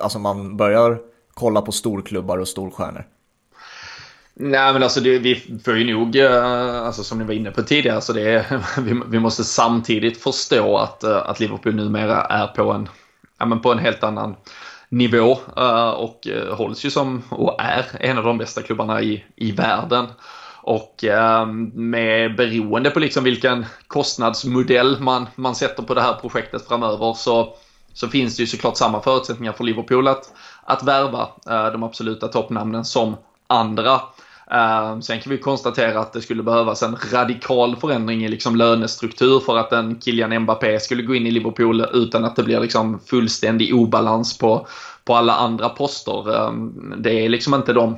A: alltså man börjar kolla på storklubbar och storstjärnor?
C: Nej men alltså det, vi får ju nog, eh, alltså som ni var inne på tidigare, så det vi, vi måste samtidigt förstå att, eh, att Liverpool numera är på en, ja, men på en helt annan nivå eh, och hålls ju som och är en av de bästa klubbarna i, i världen. Och med beroende på liksom vilken kostnadsmodell man, man sätter på det här projektet framöver så, så finns det ju såklart samma förutsättningar för Liverpool att, att värva de absoluta toppnamnen som andra. Ehm, sen kan vi konstatera att det skulle behövas en radikal förändring i liksom lönestruktur för att en Kylian Mbappé skulle gå in i Liverpool utan att det blir liksom fullständig obalans på, på alla andra poster. Ehm, det är liksom inte de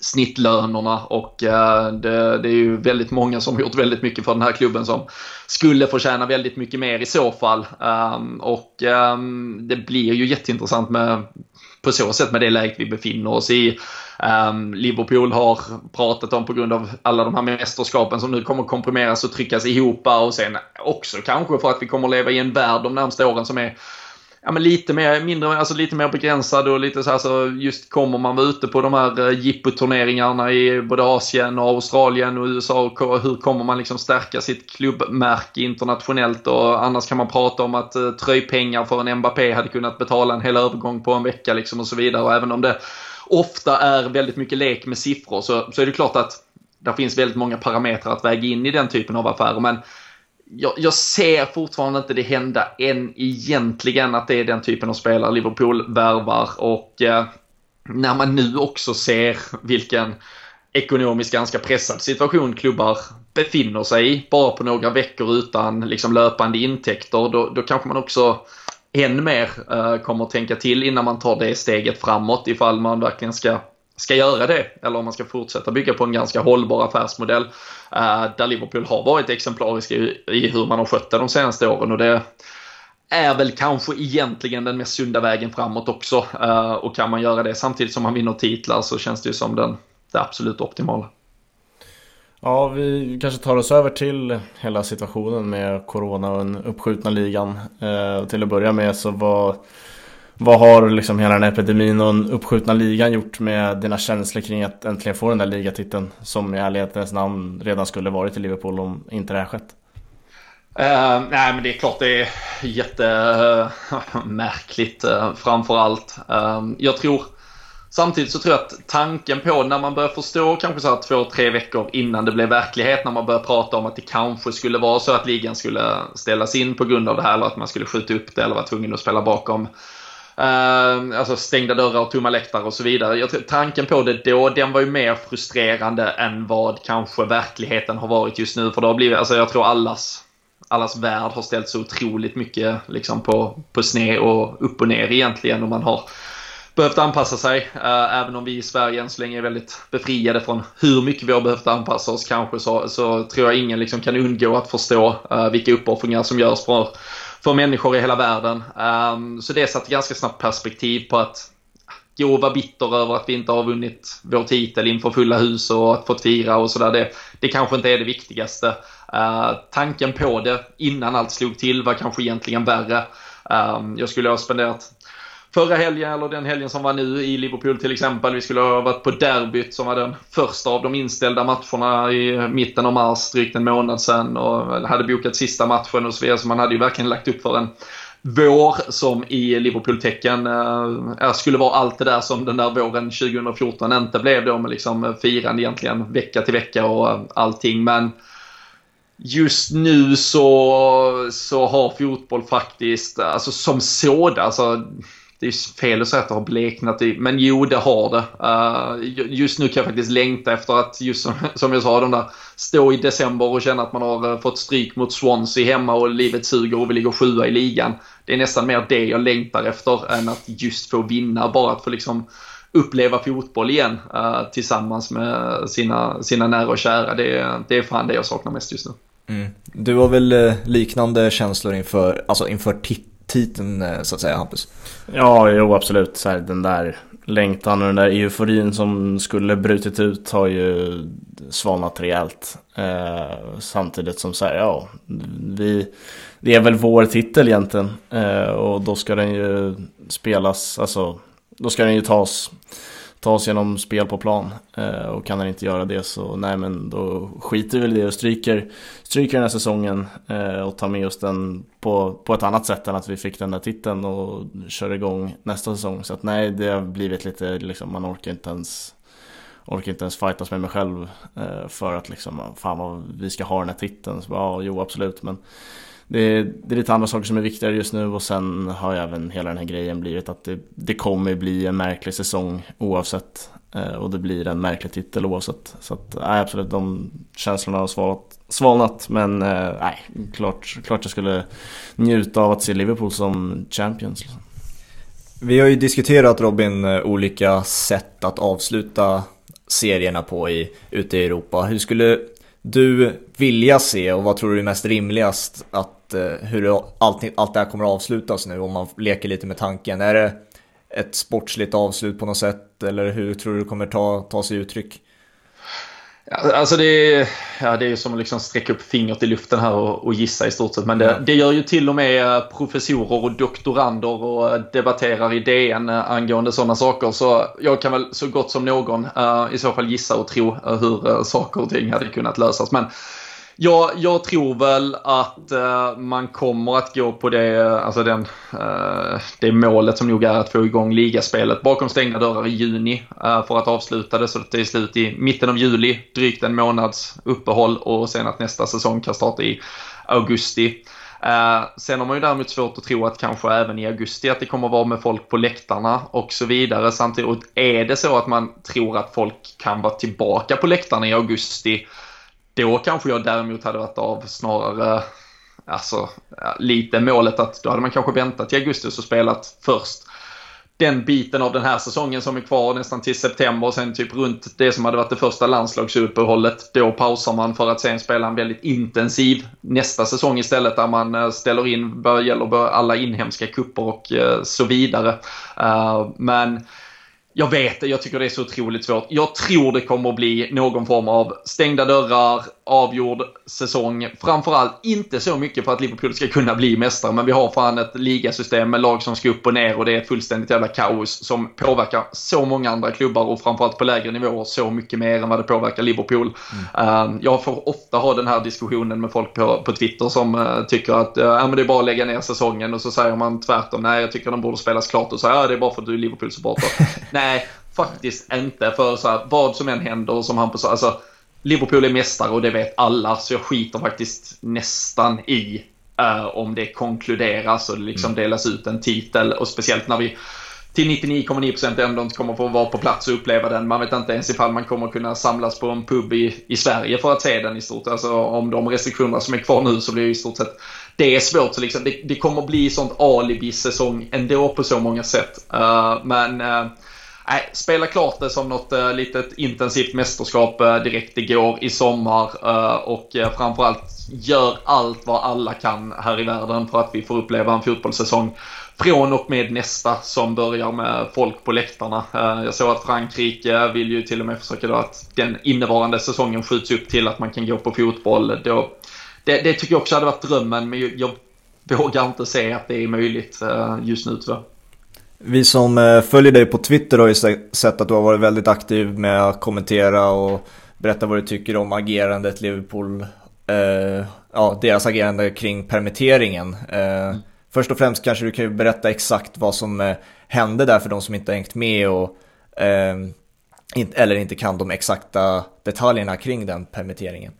C: snittlönerna och eh, det, det, är ju väldigt många som har gjort väldigt mycket för den här klubben som skulle förtjäna väldigt mycket mer i så fall. Ehm, och det blir ju jätteintressant med på så sätt med det läget vi befinner oss i. Um, Liverpool har pratat om på grund av alla de här mästerskapen som nu kommer komprimeras och tryckas ihop och sen också kanske för att vi kommer leva i en värld de närmsta åren som är ja, men lite mer, mindre, alltså lite mer begränsad och lite så här så just kommer man vara ute på de här eh, jippoturneringarna i både Asien och Australien och USA och hur kommer man liksom stärka sitt klubbmärke internationellt? Och annars kan man prata om att eh, tröjpengar för en Mbappé hade kunnat betala en hel övergång på en vecka liksom och så vidare. Och även om det ofta är väldigt mycket lek med siffror så, så är det klart att det finns väldigt många parametrar att väga in i den typen av affärer men jag, jag, ser fortfarande inte det hända än egentligen att det är den typen av spelare Liverpool värvar och eh, när man nu också ser vilken ekonomiskt ganska pressad situation klubbar befinner sig i bara på några veckor utan liksom löpande intäkter då, då kanske man också än mer eh, kommer att tänka till innan man tar det steget framåt ifall man verkligen ska ska göra det eller om man ska fortsätta bygga på en ganska hållbar affärsmodell eh, där Liverpool har varit exemplariska i, i, hur man har skött det de senaste åren och det är väl kanske egentligen den mest sunda vägen framåt också uh, och kan man göra det samtidigt som man vinner titlar så känns det ju som den, det absolut optimala.
B: Ja, vi kanske tar oss över till hela situationen med Corona och den uppskjutna ligan. Eh, till att börja med så vad, vad har liksom hela den här epidemin och den uppskjutna ligan gjort med dina känslor kring att äntligen få den där ligatiteln som i ärlighetens namn redan skulle varit i Liverpool om inte det här skett?
C: Uh, nej men det är klart det är jättemärkligt eh, uh, eh, uh, framför allt. Uh, jag tror Samtidigt så tror jag att tanken på när man börjar förstå kanske så här två, tre veckor innan det blev verklighet när man börjar prata om att det kanske skulle vara så att ligan skulle ställas in på grund av det här eller att man skulle skjuta upp det eller vara tvungen att spela bakom eh, alltså stängda dörrar och tomma läktare och så vidare. Jag tror, tanken på det då, den var ju mer frustrerande än vad kanske verkligheten har varit just nu. För det har blivit, alltså jag tror allas, allas värld har ställt så otroligt mycket liksom på, på sned och upp och ner egentligen. Och man har behövt anpassa sig. Uh, även om vi i Sverige än så länge är väldigt befriade från hur mycket vi har behövt anpassa oss kanske så, så tror jag ingen liksom kan undgå att förstå uh, vilka uppoffringar som görs för för människor i hela världen. Um, så det satte ganska snabbt perspektiv på att gå och vara bitter över att vi inte har vunnit vår titel inför fulla hus och att fått fira och sådär. Det, det kanske inte är det viktigaste. Uh, tanken på det innan allt slog till var kanske egentligen värre. Um, jag skulle ha spenderat förra helgen, eller den helgen som var nu i Liverpool till exempel. Vi skulle ha varit på derbyt som var den första av de inställda matcherna i mitten av mars, drygt en månad sedan. Och hade bokat sista matchen och så vidare. Så man hade ju verkligen lagt upp för en vår som i Liverpool-tecken äh, skulle vara allt det där som den där våren 2014 inte blev då med liksom firande egentligen vecka till vecka och eh, allting. Men just nu så, så har fotboll faktiskt, alltså som sådan, alltså det är fel att säga att det har bleknat i, men jo det har det. Uh, just nu kan jag faktiskt längta efter att, just som, som jag sa, de där stå i december och känna att man har eh, fått stryk mot Swansea hemma och livet suger och vi ligger sjua i ligan. Det är nästan mer det jag längtar efter än att just få vinna, bara att få liksom uppleva fotboll igen uh, tillsammans med sina, sina nära och kära. Det, det är fan det jag saknar mest just nu.
A: Mm. Du har väl liknande känslor inför, alltså inför titeln titeln eh, så att säga Hampus?
B: Ja, jo absolut. Så här, den där längtan och den där euforin som skulle brutit ut har ju svalnat rejält. Eh, samtidigt som så här, ja, vi, det är väl vår titel egentligen. Eh, och då ska den ju spelas, alltså då ska den ju tas ta oss genom spel på plan. Eh, och kan han inte göra det så nej men då skiter vi väl i det och stryker, stryker den här säsongen eh, och tar med oss den på, på ett annat sätt än att vi fick den där titeln och kör igång nästa säsong. Så att nej, det har blivit lite liksom, man orkar inte ens orkar inte ens fightas med mig själv eh, för att liksom, fan vad vi ska ha den här titeln. Så bara, ja, jo absolut men det är, det är lite andra saker som är viktigare just nu och sen har ju även hela den här grejen blivit att det, det kommer bli en märklig säsong oavsett. Eh, och det blir en märklig titel oavsett. Så att, nej, absolut, de känslorna har svalnat, svalnat men eh, nej, klart, klart jag skulle njuta av att se Liverpool som champions. Liksom.
A: Vi har ju diskuterat Robin eh, olika sätt att avsluta serierna på i, ute i Europa. Hur skulle du vilja se och vad tror du är mest rimligast att eh, hur allt, allt det här kommer att avslutas nu om man leker lite med tanken? Är det ett sportsligt avslut på något sätt eller hur tror du det kommer ta, ta sig uttryck?
C: Alltså det är, ja, det är som att liksom sträcka upp fingret i luften här och, och gissa i stort sett. Men det, det, gör ju till och med professorer och doktorander och debatterar i DN angående sådana saker. Så jag kan väl så gott som någon uh, i så fall gissa och tro uh, hur uh, saker och ting hade kunnat lösas. Men jag, jag tror väl att uh, man kommer att gå på det, alltså den, uh, det målet som nog är att få igång ligaspelet bakom stängda dörrar i juni uh, för att avsluta det så att det är slut i mitten av juli, drygt en månads uppehåll och sen att nästa säsong kan starta i augusti. sen har man ju däremot svårt att tro att kanske även i augusti att det kommer att vara med folk på läktarna och så vidare. Samtidigt är det så att man tror att folk kan vara tillbaka på läktarna i augusti då kanske jag däremot hade varit av snarare alltså, lite målet att då hade man kanske väntat till augusti och spelat först den biten av den här säsongen som är kvar nästan till september och sen typ runt det som hade varit det första landslagsuppehållet. Då pausar man för att sen spela en väldigt intensiv nästa säsong istället där man eh, ställer in, gäller alla inhemska kupper och eh, så vidare. Eh, men jag vet det, jag tycker det är så otroligt svårt. Jag tror det kommer att bli någon form av stängda dörrar, avgjord säsong. Framförallt inte så mycket för att Liverpool ska kunna bli mästare, men vi har fan ett ligasystem med lag som ska upp och ner och det är ett fullständigt jävla kaos som påverkar så många andra klubbar och framförallt på lägre nivåer så mycket mer än vad det påverkar Liverpool. Mm. jag får ofta ha den här diskussionen med folk på, på Twitter som uh, tycker att ja, men det är bara att lägga ner säsongen och så säger man tvärtom, nej jag tycker den borde spelas klart och så ja det är bara för att du är Liverpool-supporter. nej, faktiskt inte. För så här, vad som än händer, som han sa, alltså Liverpool är mästare och det vet alla, så jag skiter faktiskt nästan i uh, om det konkluderas och det liksom mm. delas ut en titel. Och speciellt när vi till 99,9% ändå inte kommer få vara på plats och uppleva den. Man vet inte ens ifall man kommer kunna samlas på en pub i, i Sverige för att se den i stort. Alltså om de restriktionerna som är kvar nu så blir det i stort sett det är svårt. Så liksom, det, det kommer bli sånt alibi-säsong ändå på så många sätt. Uh, men uh, Nej, spela klart det som något uh, litet intensivt mästerskap uh, direkt igår i sommar uh, och uh, framförallt gör allt vad alla kan här i världen för att vi får uppleva en fotbollssäsong från och med nästa som börjar med folk på läktarna. Jag såg att Frankrike vill ju till och med försöka då att den innevarande säsongen skjuts upp till att man kan gå på fotboll. Då, det, det tycker jag också hade varit drömmen men jag vågar inte se att det är möjligt just nu tyvärr.
A: Vi som eh, följer dig på Twitter har ju sett att du har varit väldigt aktiv med att kommentera och berätta vad du tycker om agerandet Liverpool, eh, ja deras agerande kring permitteringen. Eh, mm. Först och främst kanske du kan berätta exakt vad som eh, hände där för de som inte har hängt med och eh, eller inte kan de exakta detaljerna kring den permitteringen.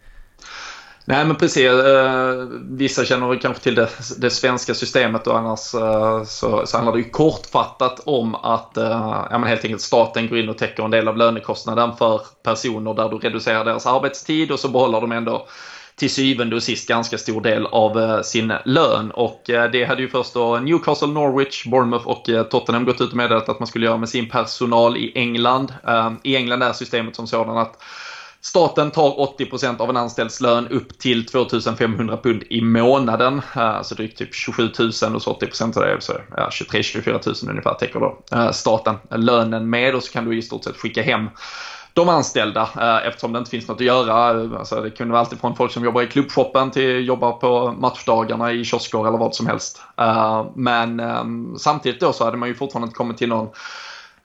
C: Nej men precis, eh, vissa känner kanske till det, det svenska systemet och annars eh, så, så handlar det ju kortfattat om att eh, ja, men helt enkelt staten går in och täcker en del av lönekostnaden för personer där du reducerar deras arbetstid och så behåller de ändå till syvende och sist ganska stor del av sin lön. Och det hade ju först då Newcastle, Norwich, Bournemouth och Tottenham gått ut och meddelat att man skulle göra med sin personal i England. I England är systemet som sådant att Staten tar 80% av en anställds lön upp till 2500 pund i månaden. Alltså drygt typ 27 000 och så 80% av det, så ja, 23-24 000 ungefär täcker då eh, staten lönen med och så kan du i stort sett skicka hem de anställda eh, eftersom det inte finns något att göra. Alltså, det kunde vara alltid från folk som jobbar i klubbshoppen till jobbar på matchdagarna i kiosker eller vad som helst. Men ehm, samtidigt då så hade man ju fortfarande inte kommit till någon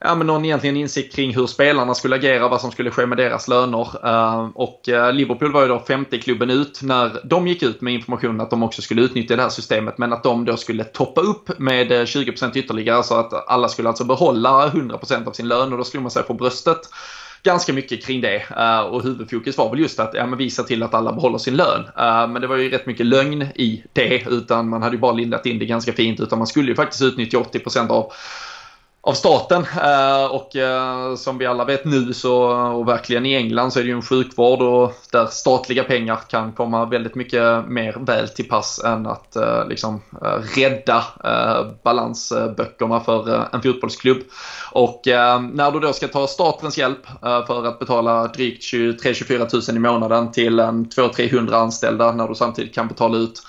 C: ja, men någon egentligen insikt kring hur spelarna skulle agera, vad som skulle ske med deras löner. Eh, och eh, Liverpool var ju då femte klubben ut när de gick ut med information att de också skulle utnyttja det här systemet, men att de då skulle toppa upp med eh, 20% ytterligare så att alla skulle alltså behålla 100% av sin lön och då skulle man sig på bröstet ganska mycket kring det. Uh, och huvudfokus var väl just att ja, men visa till att alla behåller sin lön. Uh, men det var ju rätt mycket lögn i det, utan man hade ju bara lindat in det ganska fint. Utan man skulle ju faktiskt utnyttja 80% av av staten. Eh, och eh, som vi alla vet nu så, och verkligen i England så är det ju en sjukvård och där statliga pengar kan komma väldigt mycket mer väl till pass än att eh, liksom rädda balansböckerna för en fotbollsklubb. Och när du då ska ta statens hjälp för att betala drygt 23-24 000 i månaden till en 200-300 anställda när du samtidigt kan betala ut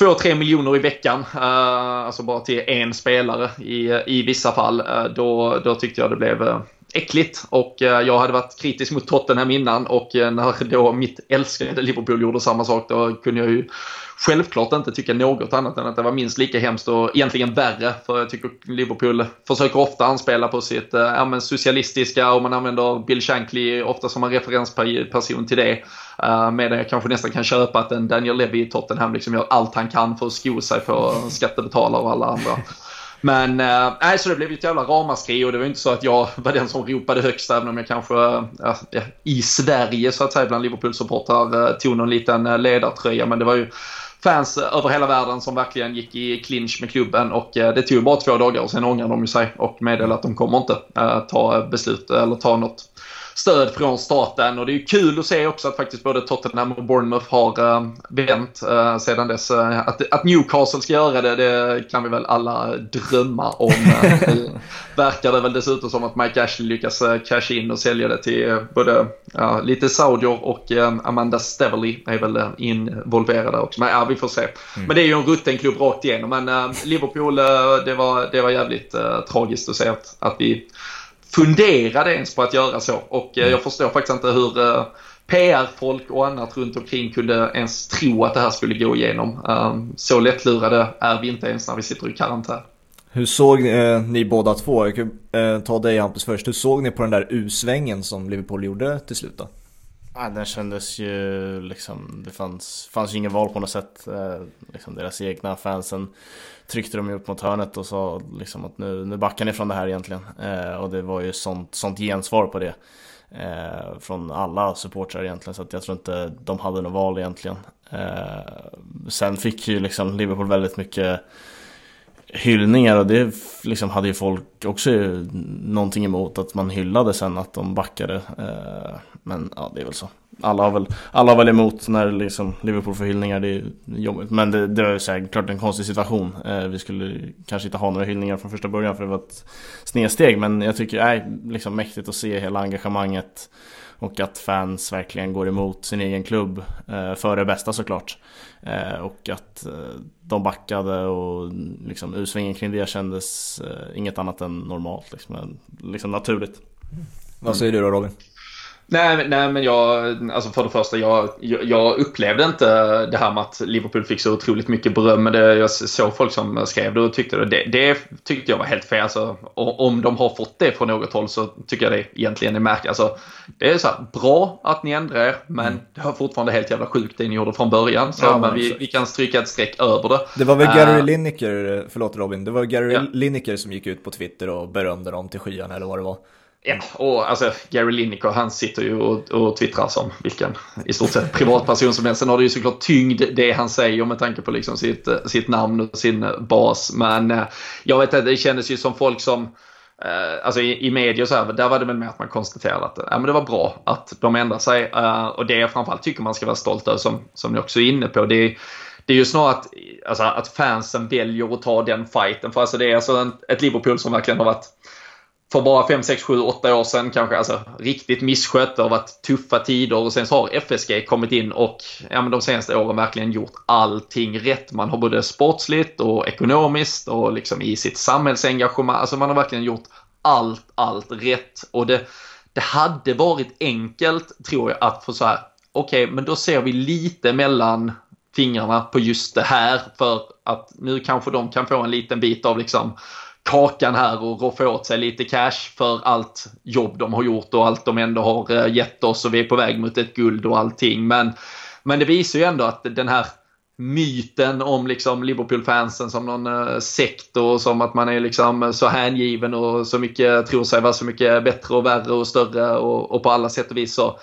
C: 2-3 miljoner i veckan, eh, alltså bara till en spelare i, eh, i vissa fall, eh, då, då tyckte jag det blev äckligt. Och eh, jag hade varit kritisk mot Tottenham innan och eh, när då mitt älskade Liverpool gjorde samma sak, då kunde jag ju självklart inte tycka något annat än att det var minst lika hemskt och egentligen värre. För jag tycker Liverpool försöker ofta anspela på sitt äh, socialistiska och man använder Bill Shankly ofta som en referensperson till det. Uh, medan jag kanske nästan kan köpa att en Daniel Levy i Tottenham liksom gör allt han kan för att sko sig på skattebetalare och alla andra. Men äh, nej, så det blev ett jävla ramaskri och det var inte så att jag var den som ropade högst även om jag kanske äh, i Sverige så att säga bland Liverpool-supportrar äh, tog någon liten eh, ledartröja. Men det var ju fans över hela världen som verkligen gick i clinch med klubben och det tog bara två dagar och sen ångrade de sig och meddelade att de kommer inte ta beslut eller ta något stöd från staten. Och det är kul att se också att faktiskt både Tottenham och Bournemouth har äh, vänt äh, sedan dess. Äh, att, att, Newcastle ska göra det, det kan vi väl alla drömma om. Äh, verkar det väl dessutom som att Mike Ashley lyckas casha in och sälja det till både lite saudier och Amanda Steverly är väl involverade också. Men ja, vi får se. Mm. Men det är ju en rutten klubb rakt igenom. Men Liverpool, det, var, det var jävligt tragiskt att se att, att vi funderade ens på att göra så. Och eh, jag förstår faktiskt inte hur eh, PR-folk och annat runt omkring kunde ens tro att det här skulle gå igenom. Um, så lättlurade är vi inte ens när vi sitter i karantän.
A: Hur såg eh, ni båda två, jag kan eh, ta dig Hampus först, hur såg ni på den där U-svängen som Liverpool gjorde till slut då?
B: Ja, den kändes ju liksom, det fanns, fanns ju ingen val på något sätt. Eh, liksom deras egna fansen tryckte de ju upp mot hörnet och sa liksom att nu, nu backar ni från det här egentligen. Eh, och det var ju sånt, sånt gensvar på det. Eh, från alla supportrar egentligen så att jag tror inte de hade något val egentligen. Eh, sen fick ju liksom Liverpool väldigt mycket hyllningar och det liksom hade ju folk också någonting emot att man hyllade sen att de backade. Eh, men ja, det är väl så. Alla har väl, alla har väl emot när liksom Liverpool får hyllningar, det är jobbigt. Men det, det är säkert såklart en konstig situation. Eh, vi skulle kanske inte ha några hyllningar från första början för det var ett snedsteg. Men jag tycker det är liksom mäktigt att se hela engagemanget och att fans verkligen går emot sin egen klubb eh, för det bästa såklart. Eh, och att eh, de backade och liksom ursvängen kring det kändes eh, inget annat än normalt. Liksom, liksom naturligt.
A: Mm. Vad säger du då Robin?
C: Nej, nej men jag, alltså för det första, jag, jag upplevde inte det här med att Liverpool fick så otroligt mycket beröm. Men det, jag såg folk som skrev det och tyckte det. Det, det tyckte jag var helt fel. Alltså, om de har fått det från något håll så tycker jag det egentligen är märkligt. Alltså, det är så här, bra att ni ändrar er, men mm. det var fortfarande helt jävla sjukt det ni gjorde från början. Så ja, men vi, vi, kan stryka ett streck över det.
A: Det var väl Gary uh, Lineker, förlåt Robin, det var Gary ja. Lineker som gick ut på Twitter och berömde dem till skyarna eller vad det var.
C: Ja, och alltså Gary Lineker han sitter ju och, och twittrar som vilken i stort sett privatperson som helst. Sen har det ju såklart tyngd det han säger med tanke på liksom sitt, sitt namn och sin eh, bas. Men eh, jag vet inte, det kändes ju som folk som eh, Alltså i, i media så här, där var det väl mer att man konstaterade att ja, men det var bra att de ändrade sig. Och det jag framförallt tycker man ska vara stolt över, som, som ni också är inne på, det är det är ju snarare att, alltså, att fansen väljer att ta den fighten. För alltså det är alltså en, ett Liverpool som verkligen har varit för bara 5, 6, 7, 8 år sedan kanske alltså, riktigt misskött. Det har varit tuffa tider och sen så har FSG kommit in och ja, men de senaste åren verkligen gjort allting rätt. Man har både sportsligt och ekonomiskt och liksom i sitt samhällsengagemang. Alltså man har verkligen gjort allt, allt rätt. Och det, det hade varit enkelt tror jag att få så här, okej, okay, men då ser vi lite mellan fingrarna på just det här för att nu kanske de kan få en liten bit av liksom kakan här och roffa åt sig lite cash för allt jobb de har gjort och allt de ändå har eh, gett oss och vi är på väg mot ett guld och allting. Men, men det visar ju ändå att den här myten om liksom Liverpool-fansen som någon eh, sekt och som att man är liksom så hängiven och så mycket tror sig vara så mycket bättre och värre och större och, och på alla sätt och vis så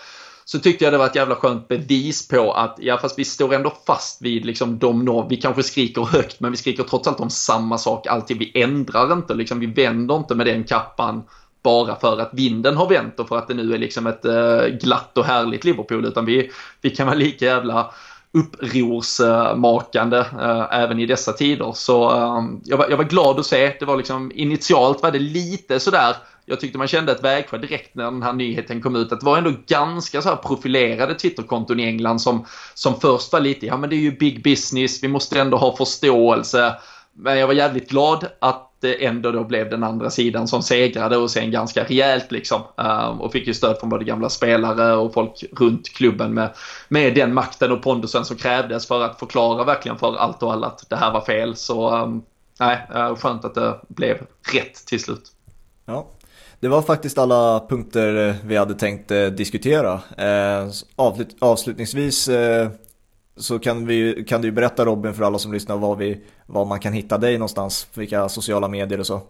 C: så tyckte jag det var ett jävla skönt bevis på att, ja fast vi står ändå fast vid liksom de vi kanske skriker högt men vi skriker trots allt om samma sak alltid. Vi ändrar inte, liksom, vi vänder inte med den kappan bara för att vinden har vänt och för att det nu är liksom ett eh, glatt och härligt Liverpool utan vi, vi kan vara lika jävla upprorsmakande äh, även i dessa tider. Så äh, jag, var, jag var glad att se. Det var liksom initialt var det lite sådär jag tyckte man kände ett vägskäl direkt när den här nyheten kom ut. Att det var ändå ganska så här profilerade Twitterkonton i England som, som först var lite, ja men det är ju big business, vi måste ändå ha förståelse. Men jag var jävligt glad att det ändå då blev den andra sidan som segrade och sen ganska rejält liksom. Ehm, och fick ju stöd från både gamla spelare och folk runt klubben med, med den makten och pondusen som krävdes för att förklara verkligen för allt och alla att det här var fel. Så ehm, nej, eh, skönt att det blev rätt till slut.
A: Ja, det var faktiskt alla punkter eh, vi hade tänkt eh, diskutera. Eh, avslutningsvis så kan, vi, kan du berätta Robin för alla som lyssnar var, vi, var man kan hitta dig någonstans, vilka sociala medier och så.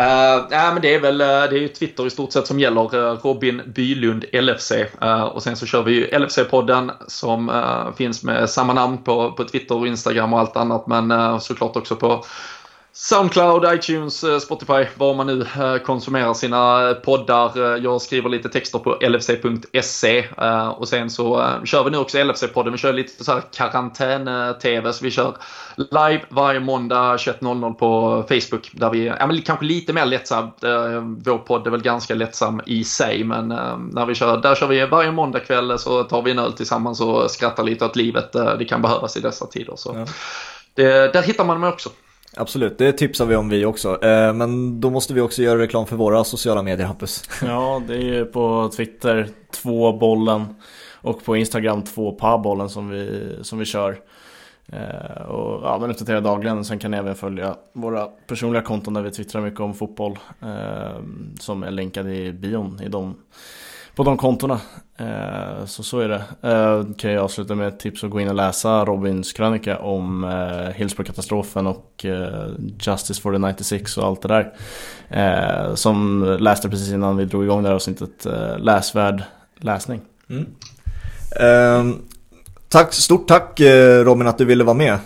C: Uh, nej, men det är väl det är ju Twitter i stort sett som gäller. Robin Bylund LFC. Uh, och sen så kör vi ju LFC-podden som uh, finns med samma namn på, på Twitter och Instagram och allt annat. Men såklart också på Soundcloud, iTunes, eh, Spotify, var man nu eh, konsumerar sina poddar. Eh, jag skriver lite texter på lfc.se och sen så kör vi nu också LFC-podden. Vi kör lite så här karantän-tv så vi kör live varje måndag 21.00 på Facebook där vi, ja men kanske lite mer lättsamt. Vår podd är väl ganska lättsam i sig men när vi kör, där kör vi varje måndagkväll så tar vi en öl tillsammans och skrattar lite åt livet. Det kan behövas i dessa tider. Så. Ja. Det, där hittar man mig också.
A: Absolut, det tipsar vi om vi också. Eh, men då måste vi också göra reklam för våra sociala medier, Hampus.
B: Ja, det är på Twitter, två bollen och på Instagram, två pabollen som vi, som vi kör. Eh, och ja, men uppdaterar dagligen. Sen kan ni även följa våra personliga konton där vi twittrar mycket om fotboll. Eh, som är länkade i bion i de på de kontona. Eh, så så är det. Eh, kan jag avsluta med ett tips att gå in och läsa Robins krönika om eh, Hillsborough-katastrofen och eh, Justice for the 96 och allt det där. Eh, som läste precis innan vi drog igång det här avsnittet. Eh, läsvärd läsning. Mm.
A: Eh, tack, stort tack eh, Robin att du ville vara med.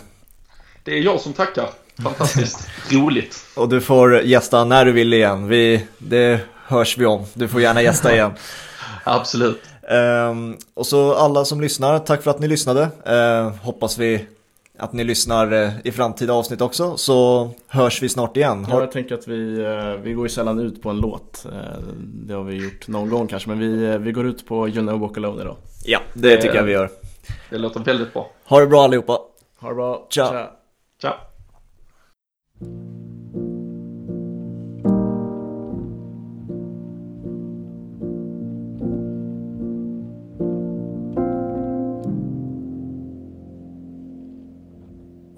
C: Det är jag som tackar. Fantastiskt roligt.
A: Och du får gästa när du vill igen. Vi, det hörs vi om. Du får gärna gästa igen.
C: Absolut.
A: Um, och så alla som lyssnar, tack för att ni lyssnade. Uh, hoppas vi att ni lyssnar uh, i framtida avsnitt också, så hörs vi snart igen.
B: Ja, jag tänker att vi, uh, vi går ju sällan ut på en låt. Eh, det har vi gjort någon gång kanske, men vi, vi går ut på You know Walk Alone idag.
A: Ja, det tycker jag vi gör.
C: Det låter väldigt bra.
A: Ha det bra allihopa.
B: Ha det bra.
A: Ciao. Ciao.
C: Ciao.